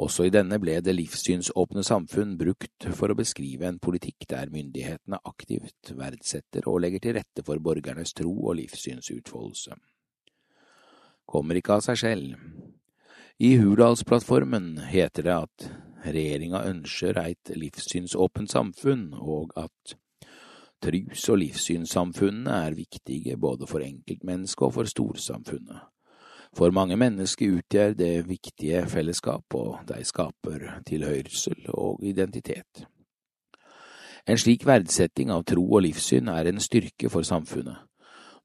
[SPEAKER 1] Også i denne ble det livssynsåpne samfunn brukt for å beskrive en politikk der myndighetene aktivt verdsetter og legger til rette for borgernes tro og livssynsutfoldelse. Kommer ikke av seg selv. I Hurdalsplattformen heter det at regjeringa ønsker eit livssynsåpent samfunn, og at trus- og livssynssamfunnene er viktige både for enkeltmennesket og for storsamfunnet. For mange mennesker utgjør det viktige fellesskap, og de skaper tilhørsel og identitet. En slik verdsetting av tro og livssyn er en styrke for samfunnet.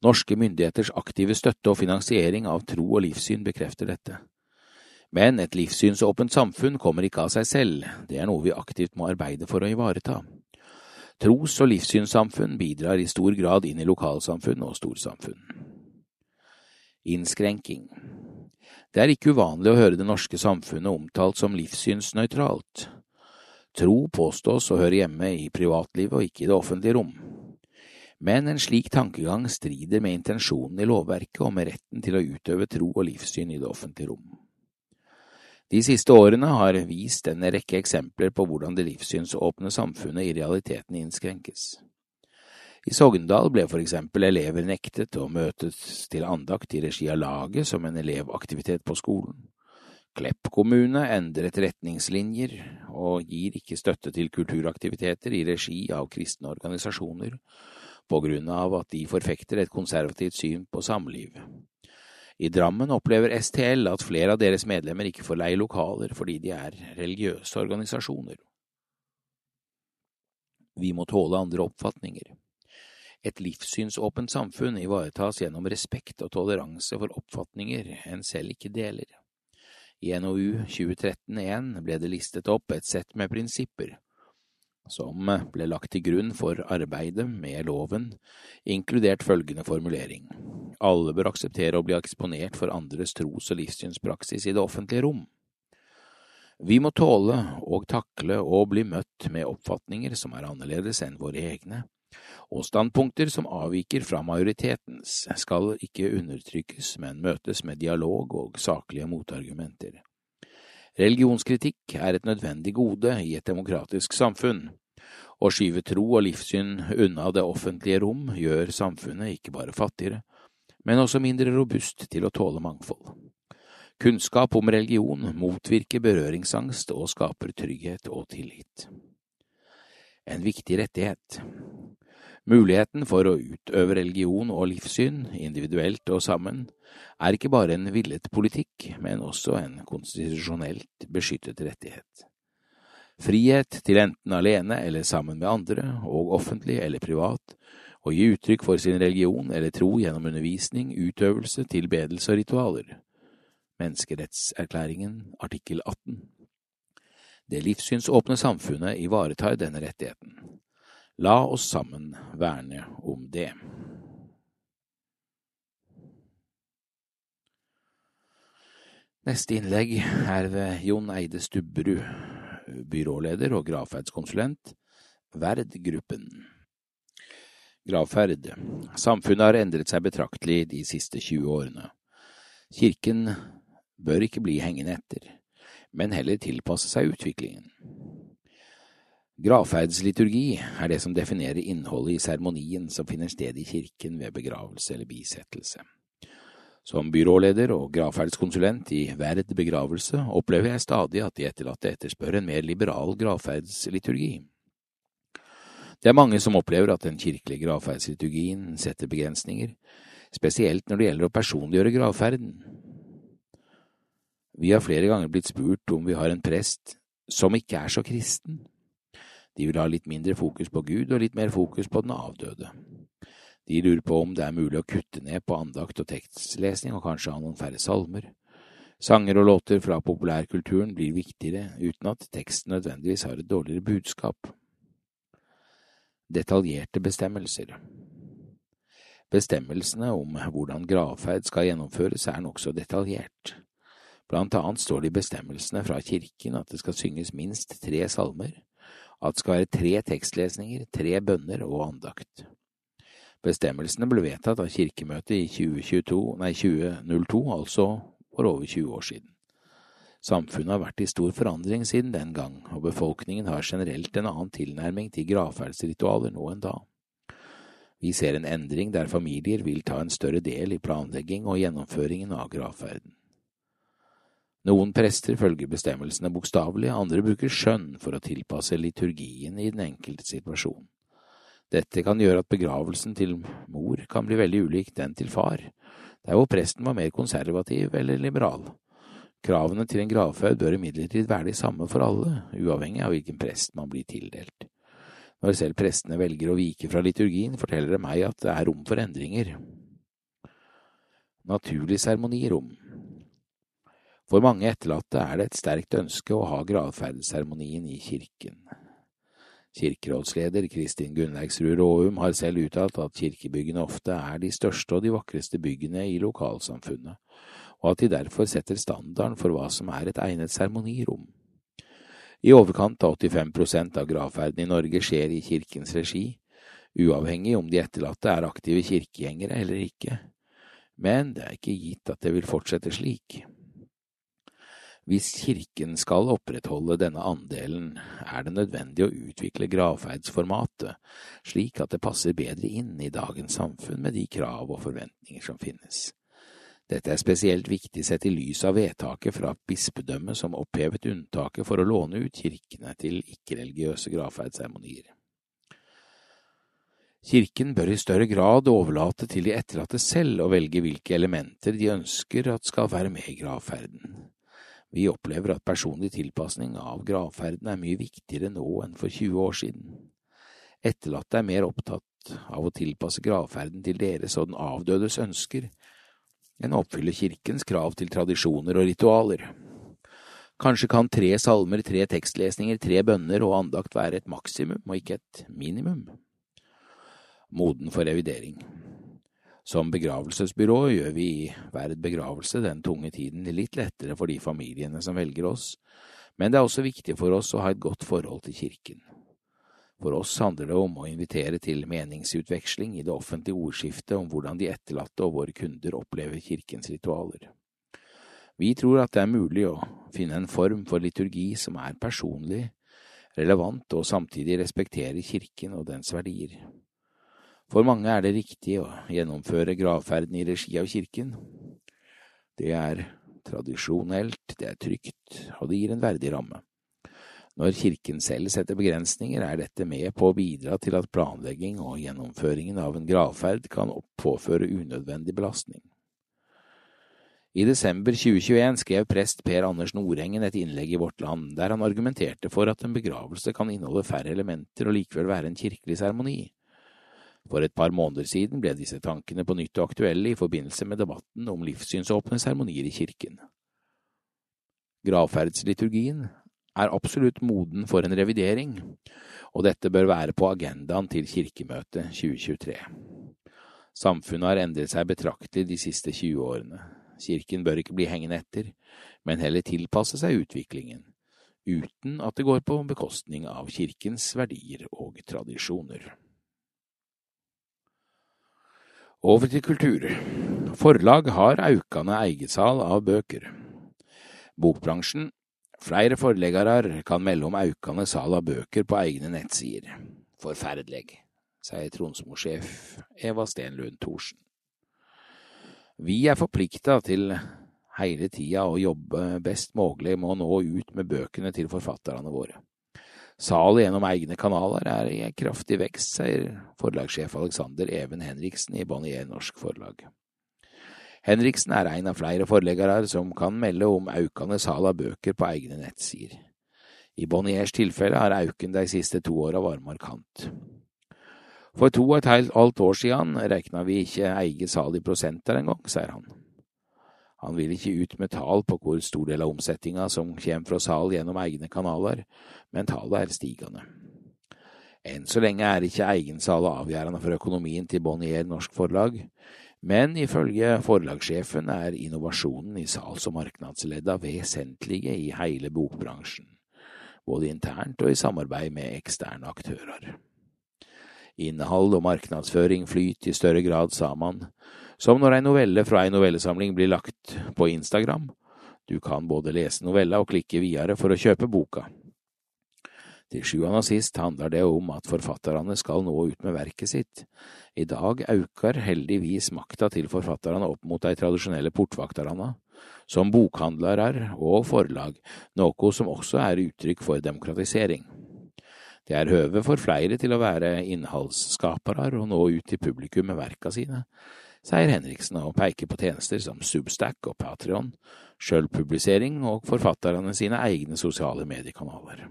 [SPEAKER 1] Norske myndigheters aktive støtte og finansiering av tro og livssyn bekrefter dette. Men et livssynsåpent samfunn kommer ikke av seg selv, det er noe vi aktivt må arbeide for å ivareta. Tros- og livssynssamfunn bidrar i stor grad inn i lokalsamfunn og storsamfunn. Innskrenking Det er ikke uvanlig å høre det norske samfunnet omtalt som livssynsnøytralt. Tro påstås å høre hjemme i privatlivet og ikke i det offentlige rom men en slik tankegang strider med intensjonen i lovverket og med retten til å utøve tro og livssyn i det offentlige rom. De siste årene har vist en rekke eksempler på hvordan det livssynsåpne samfunnet i realiteten innskrenkes. I Sogndal ble for eksempel elever nektet å møtes til andakt i regi av laget som en elevaktivitet på skolen. Klepp kommune endret retningslinjer og gir ikke støtte til kulturaktiviteter i regi av kristne organisasjoner, på grunn av at de forfekter et konservativt syn på samliv. I Drammen opplever STL at flere av deres medlemmer ikke får leie lokaler fordi de er religiøse organisasjoner. Vi må tåle andre oppfatninger. Et livssynsåpent samfunn ivaretas gjennom respekt og toleranse for oppfatninger en selv ikke deler. I NOU 2013-1 ble det listet opp et sett med prinsipper som ble lagt til grunn for arbeidet med loven, inkludert følgende formulering. Alle bør akseptere å bli eksponert for andres tros- og livssynspraksis i det offentlige rom. Vi må tåle og takle å bli møtt med oppfatninger som er annerledes enn våre egne, og standpunkter som avviker fra majoritetens skal ikke undertrykkes, men møtes med dialog og saklige motargumenter. Religionskritikk er et nødvendig gode i et demokratisk samfunn. Å skyve tro og livssyn unna det offentlige rom gjør samfunnet ikke bare fattigere, men også mindre robust til å tåle mangfold. Kunnskap om religion motvirker berøringsangst og skaper trygghet og tillit. En viktig rettighet. Muligheten for å utøve religion og livssyn, individuelt og sammen, er ikke bare en villet politikk, men også en konstitusjonelt beskyttet rettighet. Frihet til enten alene eller sammen med andre, og offentlig eller privat, å gi uttrykk for sin religion eller tro gjennom undervisning, utøvelse, tilbedelse og ritualer. Menneskerettserklæringen artikkel 18 Det livssynsåpne samfunnet ivaretar denne rettigheten. La oss sammen verne om det. Neste innlegg er ved Jon Eide Stubberud, byråleder og gravferdskonsulent, Verd-gruppen. Gravferd. Samfunnet har endret seg betraktelig de siste 20 årene. Kirken bør ikke bli hengende etter, men heller tilpasse seg utviklingen. Gravferdsliturgi er det som definerer innholdet i seremonien som finner sted i kirken ved begravelse eller bisettelse. Som byråleder og gravferdskonsulent i Verd begravelse opplever jeg stadig at de etterlatte etterspør en mer liberal gravferdsliturgi. Det er mange som opplever at den kirkelige gravferdsliturgien setter begrensninger, spesielt når det gjelder å personliggjøre gravferden. Vi har flere ganger blitt spurt om vi har en prest som ikke er så kristen. De vil ha litt mindre fokus på Gud og litt mer fokus på den avdøde. De lurer på om det er mulig å kutte ned på andakt og tekstlesning og kanskje ha noen færre salmer. Sanger og låter fra populærkulturen blir viktigere uten at teksten nødvendigvis har et dårligere budskap. Detaljerte bestemmelser Bestemmelsene om hvordan gravferd skal gjennomføres er nokså detaljert. Blant annet står det i bestemmelsene fra kirken at det skal synges minst tre salmer, at det skal være tre tekstlesninger, tre bønner og andakt. Bestemmelsene ble vedtatt av kirkemøtet i 2022, nei, 2002, altså for over 20 år siden. Samfunnet har vært i stor forandring siden den gang, og befolkningen har generelt en annen tilnærming til gravferdsritualer nå enn da. Vi ser en endring der familier vil ta en større del i planlegging og gjennomføringen av gravferden. Noen prester følger bestemmelsene bokstavelig, andre bruker skjønn for å tilpasse liturgien i den enkelte situasjon. Dette kan gjøre at begravelsen til mor kan bli veldig ulik den til far, der hvor presten var mer konservativ eller liberal. Kravene til en gravferd bør imidlertid være de samme for alle, uavhengig av hvilken prest man blir tildelt. Når selv prestene velger å vike fra liturgien, forteller det meg at det er rom for endringer. Naturlig seremonirom For mange etterlatte er det et sterkt ønske å ha gravferdsseremonien i kirken. Kirkerådsleder Kristin Gunnleiksrud Råum har selv uttalt at kirkebyggene ofte er de største og de vakreste byggene i lokalsamfunnet, og at de derfor setter standarden for hva som er et egnet seremonirom. I overkant av 85 prosent av gravferden i Norge skjer i kirkens regi, uavhengig om de etterlatte er aktive kirkegjengere eller ikke, men det er ikke gitt at det vil fortsette slik. Hvis kirken skal opprettholde denne andelen, er det nødvendig å utvikle gravferdsformatet slik at det passer bedre inn i dagens samfunn med de krav og forventninger som finnes. Dette er spesielt viktig sett i lys av vedtaket fra bispedømmet som opphevet unntaket for å låne ut kirkene til ikke-religiøse gravferdsseremonier. Kirken bør i større grad overlate til de etterlatte selv å velge hvilke elementer de ønsker at skal være med i gravferden. Vi opplever at personlig tilpasning av gravferden er mye viktigere nå enn for 20 år siden. Etterlatte er mer opptatt av å tilpasse gravferden til deres og den avdødes ønsker enn å oppfylle kirkens krav til tradisjoner og ritualer. Kanskje kan tre salmer, tre tekstlesninger, tre bønner og andakt være et maksimum og ikke et minimum. Moden for revidering. Som begravelsesbyrå gjør vi i Verd begravelse den tunge tiden litt lettere for de familiene som velger oss, men det er også viktig for oss å ha et godt forhold til kirken. For oss handler det om å invitere til meningsutveksling i det offentlige ordskiftet om hvordan de etterlatte og våre kunder opplever kirkens ritualer. Vi tror at det er mulig å finne en form for liturgi som er personlig, relevant og samtidig respekterer kirken og dens verdier. For mange er det riktig å gjennomføre gravferden i regi av kirken. Det er tradisjonelt, det er trygt, og det gir en verdig ramme. Når Kirken selv setter begrensninger, er dette med på å bidra til at planlegging og gjennomføringen av en gravferd kan påføre unødvendig belastning. I desember 2021 skrev prest Per Anders Nordengen et innlegg i Vårt Land, der han argumenterte for at en begravelse kan inneholde færre elementer og likevel være en kirkelig seremoni. For et par måneder siden ble disse tankene på nytt aktuelle i forbindelse med debatten om livssynsåpne seremonier i kirken. Gravferdsliturgien er absolutt moden for en revidering, og dette bør være på agendaen til Kirkemøtet 2023. Samfunnet har endret seg betraktelig de siste 20 årene. Kirken bør ikke bli hengende etter, men heller tilpasse seg utviklingen, uten at det går på bekostning av kirkens verdier og tradisjoner. Over til kultur. Forlag har aukende eigesal av bøker. Bokbransjen Flere forleggarar kan melde om aukende sal av bøker på egne nettsider. Forferdelig, sier Tronsmo-sjef Eva Stenlund Thorsen. Vi er forplikta til hele tida å jobbe best mulig med å nå ut med bøkene til forfatterne våre. Salet gjennom egne kanaler er i kraftig vekst, sier forlagssjef Alexander Even Henriksen i Bonnier Norsk Forlag. Henriksen er en av flere forleggere som kan melde om aukende sal av bøker på egne nettsider. I Bonniers tilfelle har auken de siste to åra vært markant. For to og et halvt år siden regna vi ikke eget sal i prosenter engang, sier han. Han vil ikke ut med tall på hvor stor del av omsetninga som kommer fra sal gjennom egne kanaler, men tallet er stigende. Enn så lenge er ikke egensalget avgjørende for økonomien til Bonnier Norsk Forlag, men ifølge forlagssjefen er innovasjonen i salgs- og marknadsledda vesentlige i hele bokbransjen, både internt og i samarbeid med eksterne aktører. Innhold og marknadsføring flyter i større grad sammen, som når ei novelle fra ei novellesamling blir lagt på Instagram. Du kan både lese novella og klikke videre for å kjøpe boka. Til sjuende og sist handler det om at forfatterne skal nå ut med verket sitt. I dag aukar heldigvis makta til forfatterne opp mot de tradisjonelle portvakterne, som bokhandlere og forlag, noe som også er uttrykk for demokratisering. Det er høve for flere til å være innholdsskapere og nå ut til publikum med verka sine, sier Henriksen og peker på tjenester som Substack og Patrion, sjølpublisering og forfatterne sine egne sosiale mediekanaler.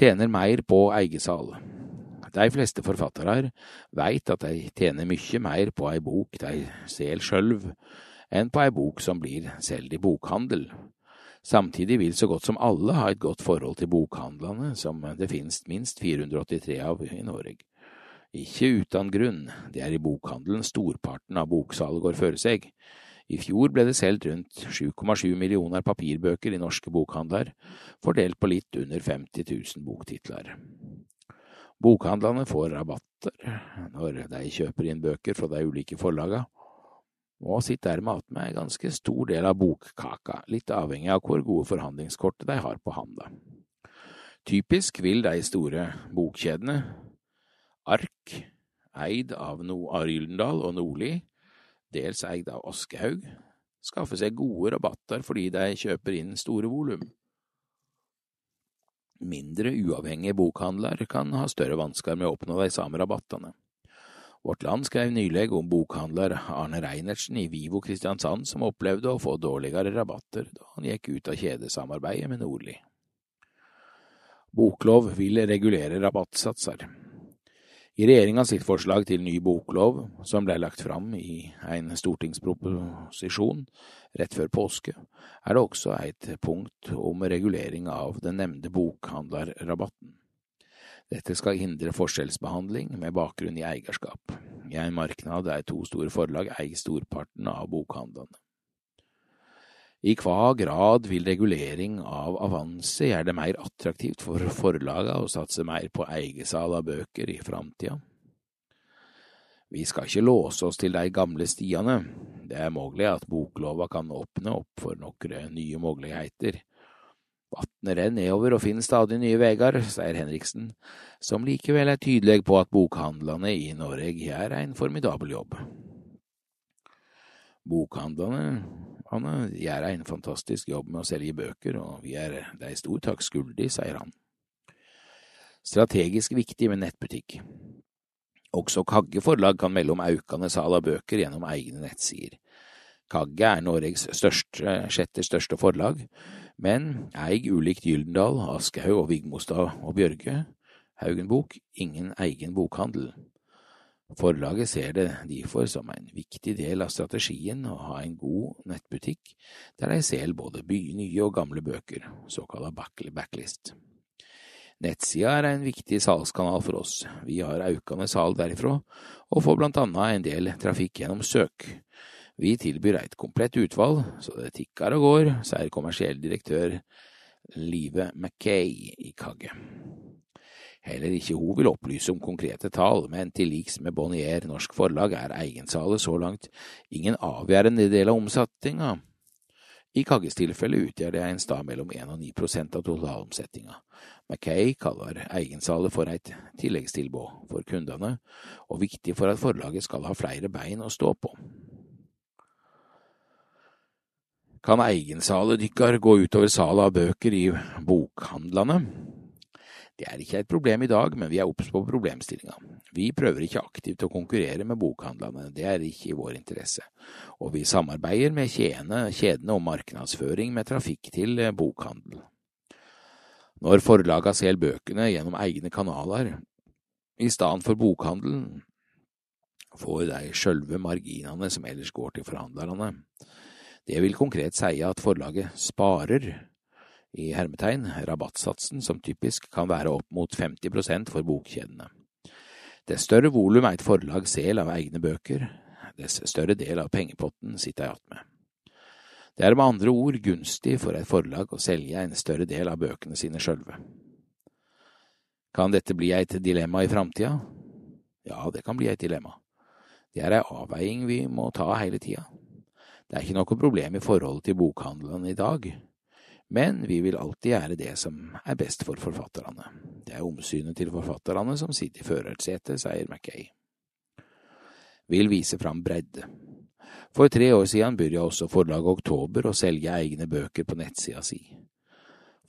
[SPEAKER 1] Tjener mer på eigesal. De fleste forfattere veit at de tjener mye mer på ei bok de selger sjølv, enn på ei bok som blir solgt i bokhandel. Samtidig vil så godt som alle ha et godt forhold til bokhandlene, som det finnes minst 483 av i Norge. Ikke uten grunn, det er i bokhandelen storparten av boksalget går føre seg. I fjor ble det solgt rundt 7,7 millioner papirbøker i norske bokhandler, fordelt på litt under 50 000 boktitler. Bokhandlene får rabatter når de kjøper inn bøker fra de ulike forlagene, og sitter dermed igjen med en ganske stor del av bokkaka, litt avhengig av hvor gode forhandlingskortet de har på handa. Typisk vil de store bokkjedene, Ark, eid av no Gyldendal og Nordli, dels eid av Aschehoug, skaffe seg gode rabatter fordi de kjøper inn store volum. Mindre uavhengige bokhandler kan ha større vansker med å oppnå de samme rabattene. Vårt Land skrev nylig om bokhandler Arne Reinertsen i Vivo Kristiansand som opplevde å få dårligere rabatter da han gikk ut av kjedesamarbeidet med Nordli. Boklov vil regulere rabattsatser. I regjeringa sitt forslag til ny boklov, som ble lagt fram i en stortingsproposisjon rett før påske, er det også et punkt om regulering av den nevnte bokhandlerrabatten. Dette skal hindre forskjellsbehandling med bakgrunn i eierskap. I en marknad der to store forlag eier storparten av bokhandlene. I hva grad vil regulering av avanse gjøre det mer attraktivt for forlagene å satse mer på eiersal av bøker i framtida? Vi skal ikke låse oss til de gamle stiene, det er mulig at boklova kan åpne opp for noen nye muligheter, Vatnet renner nedover og finner stadig nye veier, sier Henriksen, som likevel er tydelig på at bokhandlene i Norge gjør en formidabel jobb. Bokhandlerne gjør en fantastisk jobb med å selge bøker, og vi er de stor takk skyldig, sier han. Strategisk viktig med nettbutikk. Også Kagge forlag kan melde om aukende sal av bøker gjennom egne nettsider. Kagge er Norges største, sjette største forlag, men eig ulikt Gyldendal, Aschehoug og Vigmostad og Bjørge, Haugenbok, ingen egen bokhandel. Forlaget ser det derfor som en viktig del av strategien å ha en god nettbutikk der de selger både nye og gamle bøker, såkalt backlist. Nettsida er en viktig salgskanal for oss, vi har aukende salg derifra, og får blant annet en del trafikk gjennom søk, vi tilbyr et komplett utvalg, så det tikker og går, sier kommersiell direktør Live Mackay i Kagge. Heller ikke hun vil opplyse om konkrete tall, men til liks med Bonnier Norsk Forlag er egensalet så langt ingen avgjørende del av omsetninga. I Kagges tilfelle utgjør det en stad mellom 1 og 9 prosent av totalomsetninga. Mackay kaller egensalet for et tilleggstilbud for kundene, og viktig for at forlaget skal ha flere bein å stå på. Kan egensalet dykkar gå utover salet av bøker i bokhandlene? Det er ikke et problem i dag, men vi er obs på problemstillinga. Vi prøver ikke aktivt å konkurrere med bokhandlene, det er ikke i vår interesse, og vi samarbeider med kjedene, om markedsføring med trafikk til eh, bokhandel. Når forlaga selger bøkene gjennom egne kanaler, i stedet for bokhandelen, får de sjølve marginene som ellers går til forhandlerne. Det vil konkret si at forlaget sparer i hermetegn rabattsatsen, som typisk kan være opp mot 50% for bokkjedene. Dess større volum et forlag sel av egne bøker, dess større del av pengepotten sitter jeg igjen med. Det er med andre ord gunstig for et forlag å selge en større del av bøkene sine sjølve. Kan dette bli et dilemma i framtida? Ja, det kan bli et dilemma. Det er ei avveiing vi må ta hele tida. Det er ikke noe problem i forhold til bokhandelen i dag, men vi vil alltid gjøre det som er best for forfatterne. Det er omsynet til forfatterne som sitter i førersetet, sier Mackay. Vil vise fram bredde. For tre år siden begynte også forlaget Oktober å selge egne bøker på nettsida si.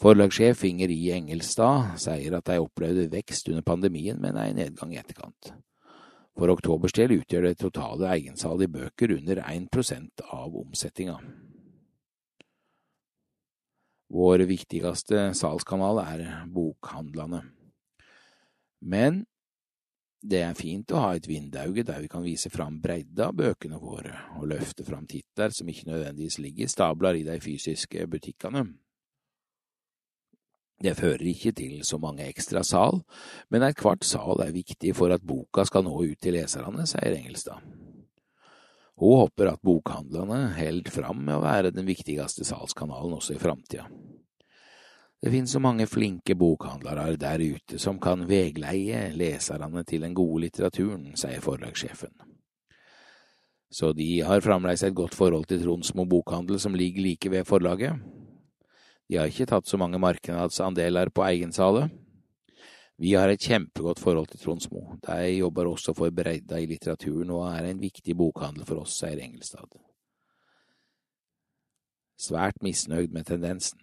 [SPEAKER 1] Forlagssjef Inger I. Engelstad sier at de opplevde vekst under pandemien, men er i nedgang i etterkant. For oktobers del utgjør det totale egensalget i bøker under 1% av omsetninga. Vår viktigste salgskanal er bokhandlene. Men det er fint å ha et vindauge der vi kan vise fram bredda av bøkene våre, og løfte fram titler som ikke nødvendigvis ligger stabler i de fysiske butikkene. Det fører ikke til så mange ekstra sal, men ethvert sal er viktig for at boka skal nå ut til leserne, sier Engelstad. Hun håper at bokhandlene holder fram med å være den viktigste salgskanalen også i framtida. Det finnes så mange flinke bokhandlere der ute som kan vegleie leserne til den gode litteraturen, sier forlagssjefen. Så de har fremdeles et godt forhold til Tronsmo bokhandel som ligger like ved forlaget. De har ikke tatt så mange markedsandeler på eigensalet. Vi har et kjempegodt forhold til Tronsmo. De jobber også for bredda i litteraturen og er en viktig bokhandel for oss, sier Engelstad. Svært misnøyd med tendensen.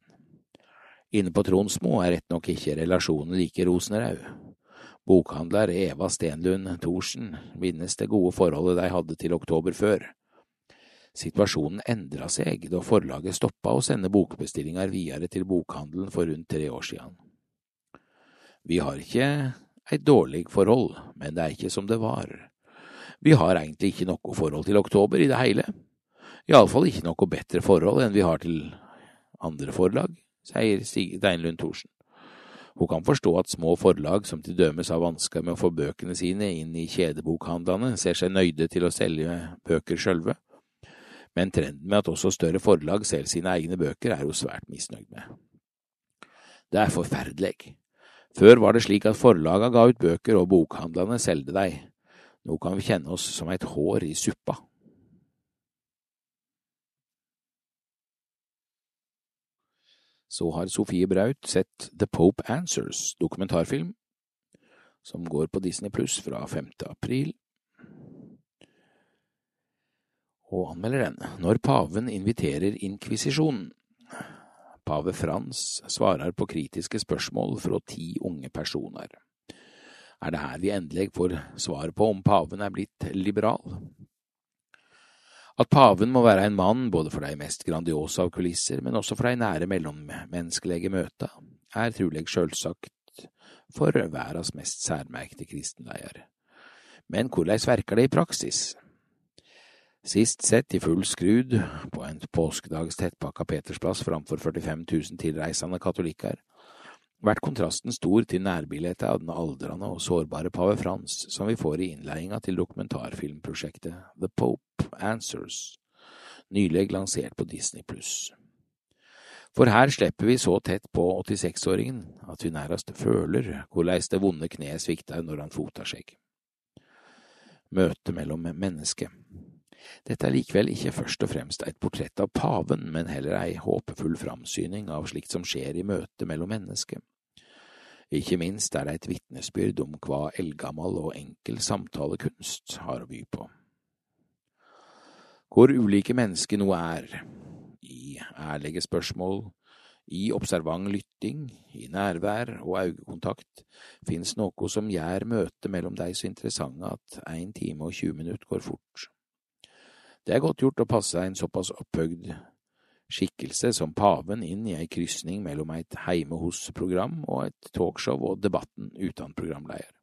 [SPEAKER 1] Inne på Tronsmo er rett nok ikke relasjonen like rosenraud. Bokhandler Eva Stenlund Thorsen minnes det gode forholdet de hadde til oktober før. Situasjonen endra seg da forlaget stoppa å sende bokbestillinger videre til bokhandelen for rundt tre år siden. Vi har ikke et dårlig forhold, men det er ikke som det var. Vi har egentlig ikke noe forhold til oktober i det hele, iallfall ikke noe bedre forhold enn vi har til andre forlag sier Steinlund Thorsen. Hun kan forstå at små forlag som til dømes har vansker med å få bøkene sine inn i kjedebokhandlene, ser seg nøyde til å selge bøker sjølve, men trenden med at også større forlag selger sine egne bøker, er hun svært misnøyd med. Det er forferdelig. Før var det slik at forlaga ga ut bøker og bokhandlene selgte deg. Nå kan vi kjenne oss som et hår i suppa. så har Sofie Braut sett The Pope Answers, dokumentarfilm, som går på Disney pluss fra 5. april, og anmelder den når paven inviterer inkvisisjonen. Pave Frans svarer på kritiske spørsmål fra ti unge personer. Er det her vi endelig får svar på om paven er blitt liberal? At paven må være en mann både for de mest grandiose av kulisser, men også for de nære mellommenneskelige møta, er trolig sjølsagt for verdens mest særmerkte kristenleier. Men hvordan verker det i praksis? Sist sett i full skrud på en påskedags tettpakka Petersplass framfor 45 000 tilreisende katolikker, vært kontrasten stor til nærbildet av den aldrende og sårbare pave Frans som vi får i innledninga til dokumentarfilmprosjektet The Pope Answers, nylig lansert på Disney pluss. For her slipper vi så tett på 86-åringen at vi nærmest føler hvordan det vonde kneet svikter når han fotar seg. Møtet mellom mennesket dette er likevel ikke først og fremst et portrett av paven, men heller ei håpefull framsyning av slikt som skjer i møtet mellom mennesker. Ikke minst er det et vitnesbyrd om hva eldgammel og enkel samtalekunst har å by på. Hvor ulike mennesker nå er, i ærlige spørsmål, i observant lytting, i nærvær og øyekontakt, finnes noe som gjør møtet mellom deg så interessante at én time og 20 minutter går fort. Det er godt gjort å passe en såpass opphøgd skikkelse som paven inn i ei krysning mellom et heime hos-program og et talkshow og debatten uten programleder.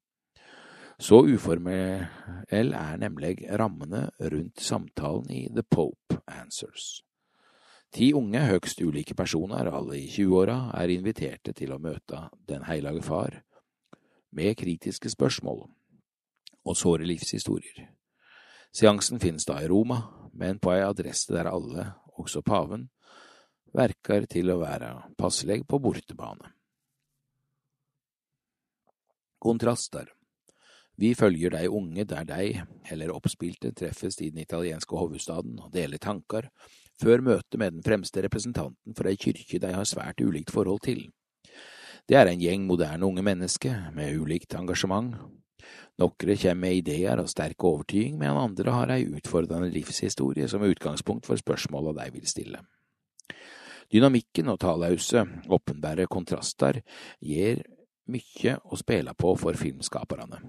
[SPEAKER 1] Så uformell er nemlig rammene rundt samtalen i The Pope Answers. Ti unge, høgst ulike personer, alle i 20-åra, er inviterte til å møte Den heilage far med kritiske spørsmål og såre livshistorier. Seansen finnes da i Roma, men på ei adresse der alle, også paven, verker til å være passeleg på bortebane. Kontraster Vi følger de unge der de, eller oppspilte, treffes i den italienske hovedstaden og deler tanker, før møtet med den fremste representanten for ei kyrkje de har svært ulikt forhold til. Det er en gjeng moderne unge mennesker med ulikt engasjement, Nokre kommer med ideer og sterk overtyding, medan andre har ei utfordrende livshistorie som utgangspunkt for spørsmåla de vil stille. Dynamikken og talause, åpenbære kontraster gir mykje å spille på for filmskaperne.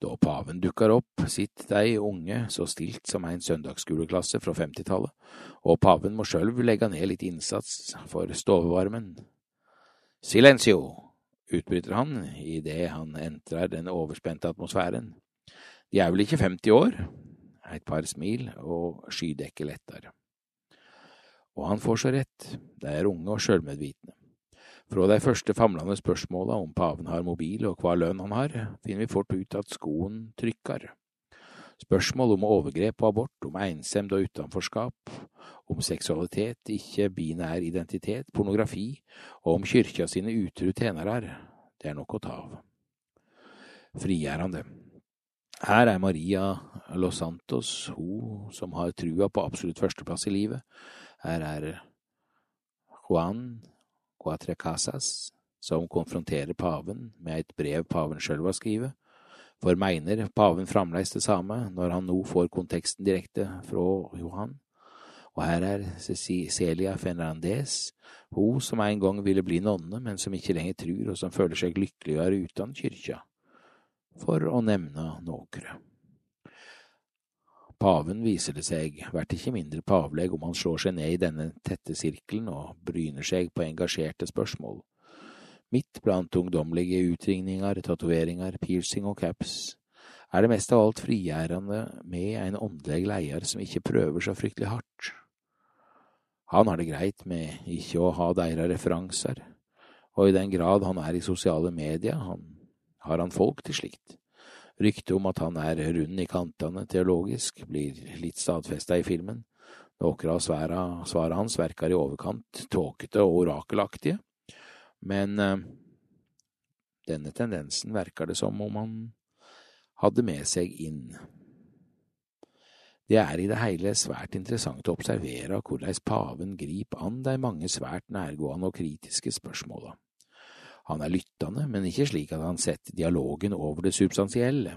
[SPEAKER 1] Da paven dukker opp, sitter de unge så stilt som en søndagsskoleklasse fra femtitallet, og paven må sjølv legge ned litt innsats for stovevarmen. Silencio! Utbryter han idet han entrer den overspente atmosfæren. De er vel ikke 50 år? Et par smil, og skydekket letter. Og han får så rett, de er unge og sjølmedvitne. Fra de første famlende spørsmåla om paven har mobil og hva lønn han har, finner vi fort ut at skoen trykker. Spørsmål om overgrep og abort, om ensemd og utenforskap, om seksualitet, ikke-binær identitet, pornografi og om kyrkja sine utru tjenere, det er nok å ta av. Frigjørende. Her er Maria Los Santos, hun som har trua på absolutt førsteplass i livet. Her er Juan Cuatre Casas, som konfronterer paven med et brev paven sjøl har skrevet. For mener paven framleis det samme når han nå får konteksten direkte fra Johan? Og her er Cecilia Fernandez, hun som en gang ville bli nonne, men som ikke lenger tror, og som føler seg lykkeligere uten kyrkja, for å nevne nokre. Paven viser det seg, vert ikke mindre pavleg om han slår seg ned i denne tette sirkelen og bryner seg på engasjerte spørsmål. Midt blant ungdommelige utringninger, tatoveringer, piercing og caps er det mest av alt frigjærende med en åndelig leder som ikke prøver så fryktelig hardt. Han har det greit med ikke å ha deres referanser, og i den grad han er i sosiale medier, han, har han folk til slikt. Ryktet om at han er rund i kantene teologisk, blir litt stadfesta i filmen. Noen av svarene hans verker i overkant tåkete og orakelaktige, men eh, denne tendensen verker det som om han hadde med seg inn. Det er i det hele svært interessant å observere hvordan paven griper an de mange svært nærgående og kritiske spørsmåla. Han er lyttende, men ikke slik at han setter dialogen over det substansielle.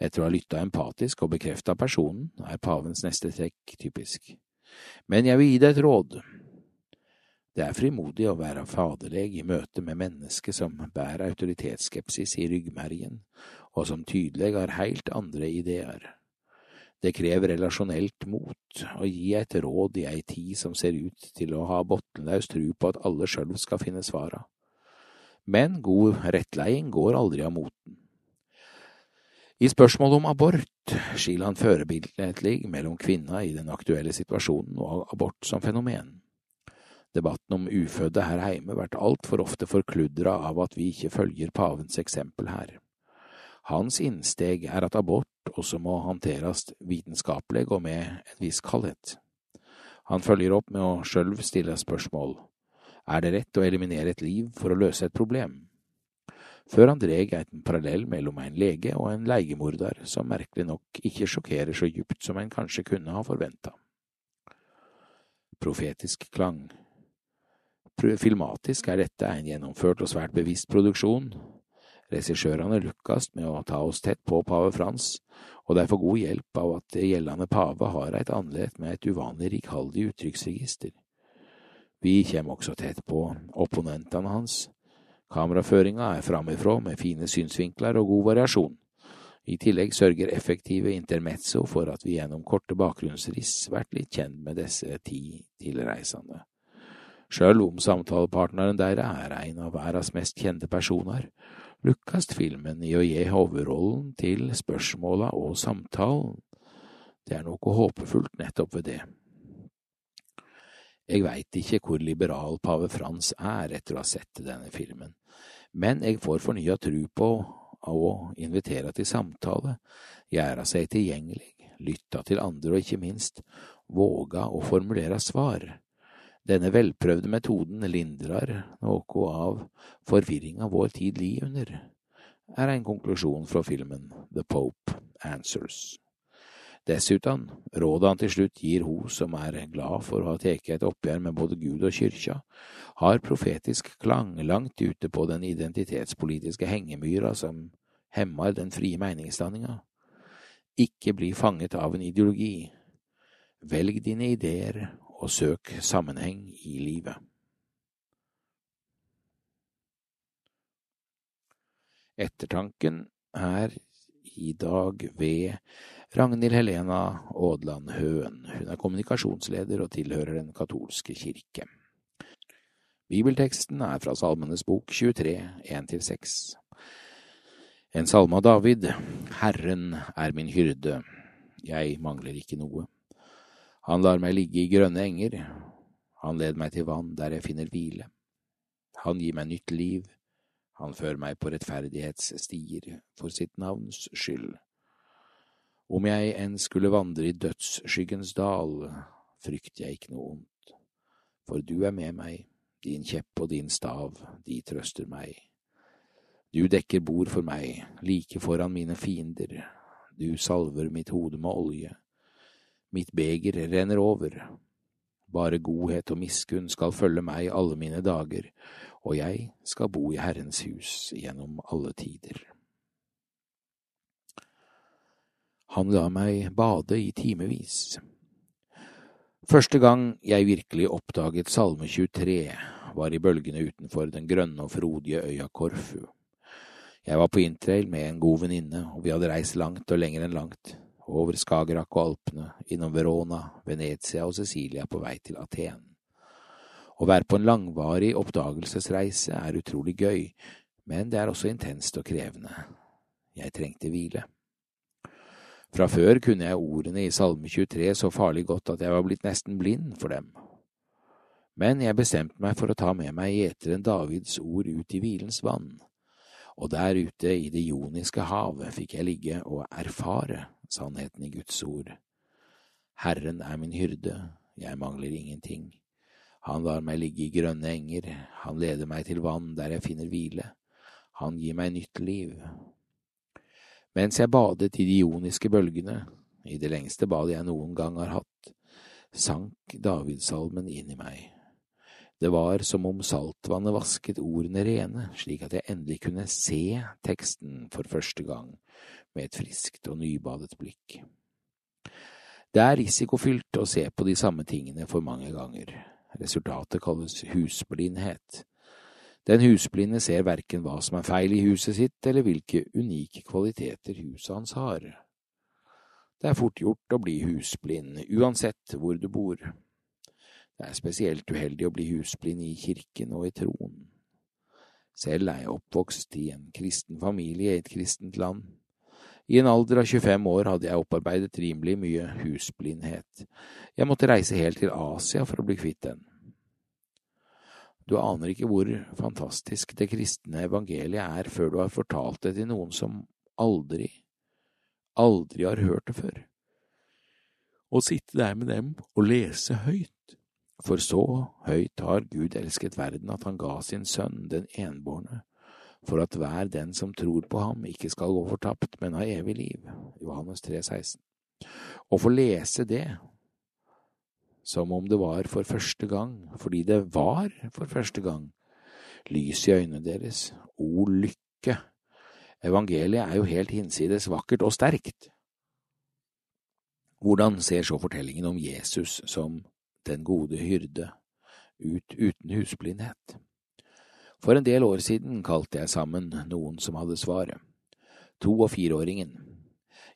[SPEAKER 1] Etter å ha lytta empatisk og bekrefta personen, er pavens neste trekk typisk. Men jeg vil gi deg et råd. Det er frimodig å være faderleg i møte med mennesker som bærer autoritetsskepsis i ryggmergen, og som tydelig har heilt andre ideer. Det krever relasjonelt mot å gi et råd i ei tid som ser ut til å ha bunnløs tru på at alle sjøl skal finne svara. Men god rettleiing går aldri av moten. I spørsmålet om abort skiller han førebilledlig mellom kvinna i den aktuelle situasjonen og abort som fenomen. Debatten om ufødde her heime vært altfor ofte forkludra av at vi ikke følger pavens eksempel her. Hans innsteg er at abort også må håndteres vitenskapelig og med en viss kaldhet. Han følger opp med å sjølv stille spørsmål. Er det rett å eliminere et liv for å løse et problem? Før han dreg en parallell mellom en lege og en leiemorder som merkelig nok ikke sjokkerer så djupt som en kanskje kunne ha forventa. Profetisk klang Filmatisk er dette en gjennomført og svært bevisst produksjon. Regissørene lukkes med å ta oss tett på pave Frans, og de får god hjelp av at gjeldende pave har et andlet med et uvanlig rikholdig uttrykksregister. Vi kommer også tett på opponentene hans. Kameraføringa er framifrå med fine synsvinkler og god variasjon. I tillegg sørger effektive intermezzo for at vi gjennom korte bakgrunnsriss blir litt kjent med disse ti tilreisende. Sjøl om samtalepartneren der er en av verdens mest kjente personer, lukkes filmen i å gi hovedrollen til spørsmåla og samtalen. Det er noe håpefullt nettopp ved det. Jeg veit ikke hvor liberal pave Frans er etter å ha sett denne filmen, men jeg får fornya tru på å invitere til samtale, gjøre seg tilgjengelig, lytte til andre og ikke minst våge å formulere svar. Denne velprøvde metoden lindrer noe av forvirringa vår tid li under, er en konklusjon fra filmen The Pope Answers. Dessuten, rådet han til slutt gir hun som er glad for å ha tatt et oppgjør med både Gud og kyrkja, har profetisk klang langt ute på den identitetspolitiske hengemyra som hemmer den frie meningsdanninga. Ikke bli fanget av en ideologi. Velg dine ideer og søk sammenheng i livet. Ettertanken er i dag ved Ragnhild Helena Aadland Høen. Hun er kommunikasjonsleder og tilhører Den katolske kirke. Bibelteksten er fra Salmenes bok 23, 1–6. En salme av David. Herren er min hyrde, jeg mangler ikke noe. Han lar meg ligge i grønne enger, han leder meg til vann der jeg finner hvile. Han gir meg nytt liv, han fører meg på rettferdighetsstier for sitt navns skyld. Om jeg enn skulle vandre i dødsskyggens dal, frykter jeg ikke noe ondt, for du er med meg, din kjepp og din stav, de trøster meg. Du dekker bord for meg, like foran mine fiender, du salver mitt hode med olje. Mitt beger renner over. Bare godhet og miskunn skal følge meg alle mine dager, og jeg skal bo i Herrens hus gjennom alle tider. Han la meg bade i timevis. Første gang jeg virkelig oppdaget Salme 23, var i bølgene utenfor den grønne og frodige øya Korfu. Jeg var på interrail med en god venninne, og vi hadde reist langt og lenger enn langt, over Skagerrak og Alpene, innom Verona, Venezia og Cecilia på vei til Aten. Å være på en langvarig oppdagelsesreise er utrolig gøy, men det er også intenst og krevende. Jeg trengte hvile. Fra før kunne jeg ordene i Salme 23 så farlig godt at jeg var blitt nesten blind for dem. Men jeg bestemte meg for å ta med meg gjeteren Davids ord ut i hvilens vann og der ute i det joniske havet fikk jeg ligge og erfare sannheten i Guds ord. Herren er min hyrde, jeg mangler ingenting. Han lar meg ligge i grønne enger, han leder meg til vann der jeg finner hvile, han gir meg nytt liv. Mens jeg badet i de joniske bølgene, i det lengste badet jeg noen gang har hatt, sank Davidsalmen inn i meg. Det var som om saltvannet vasket ordene rene, slik at jeg endelig kunne se teksten for første gang med et friskt og nybadet blikk. Det er risikofylt å se på de samme tingene for mange ganger. Resultatet kalles husblindhet. Den husblinde ser verken hva som er feil i huset sitt, eller hvilke unike kvaliteter huset hans har. Det er fort gjort å bli husblind, uansett hvor du bor. Det er spesielt uheldig å bli husblind i kirken og i troen. Selv er jeg oppvokst i en kristen familie i et kristent land. I en alder av 25 år hadde jeg opparbeidet rimelig mye husblindhet. Jeg måtte reise helt til Asia for å bli kvitt den. Du aner ikke hvor fantastisk det kristne evangeliet er før du har fortalt det til noen som aldri, aldri har hørt det før. Å sitte der med dem og lese høyt for så høyt har Gud elsket verden at han ga sin sønn, den enbårne, for at hver den som tror på ham ikke skal gå fortapt, men ha evig liv. Johannes 3, 16. Å få lese det som om det var for første gang, fordi det var for første gang, lys i øynene deres, o lykke. Evangeliet er jo helt hinsides vakkert og sterkt. Hvordan ser så fortellingen om Jesus som den gode hyrde, ut uten husblindhet. For en del år siden kalte jeg sammen noen som hadde svaret. To- og fireåringen.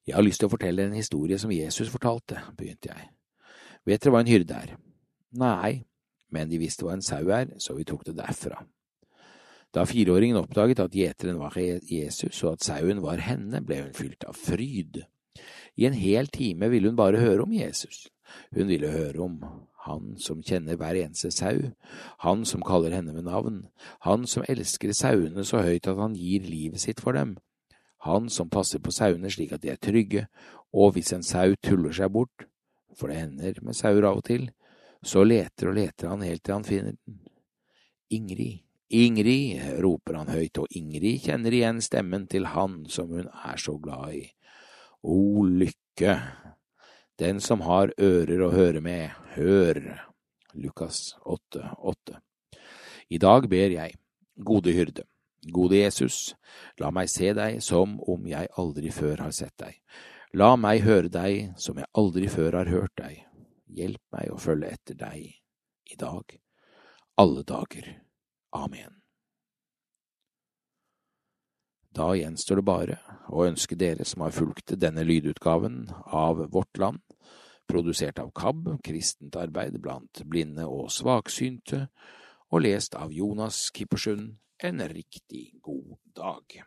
[SPEAKER 1] Jeg har lyst til å fortelle en historie som Jesus fortalte, begynte jeg. Vet dere hva en hyrde er? Nei, men de visste hva en sau er, så vi tok det derfra. Da fireåringen oppdaget at gjeteren var Jesus og at sauen var henne, ble hun fylt av fryd. I en hel time ville hun bare høre om Jesus. Hun ville høre om han som kjenner hver eneste sau, han som kaller henne med navn, han som elsker sauene så høyt at han gir livet sitt for dem, han som passer på sauene slik at de er trygge, og hvis en sau tuller seg bort, for det hender med sauer av og til, så leter og leter han helt til han finner den. Ingrid, Ingrid, roper han høyt, og Ingrid kjenner igjen stemmen til han som hun er så glad i. O lykke, den som har ører å høre med, hør. Lukas 8, 8. I dag ber jeg, gode hyrde, Gode Jesus, la meg se deg som om jeg aldri før har sett deg. La meg høre deg som jeg aldri før har hørt deg. Hjelp meg å følge etter deg i dag, alle dager. Amen. Da gjenstår det bare å ønske dere som har fulgt denne lydutgaven av Vårt Land, produsert av KAB, kristent arbeid blant blinde og svaksynte, og lest av Jonas Kippersund, en riktig god dag.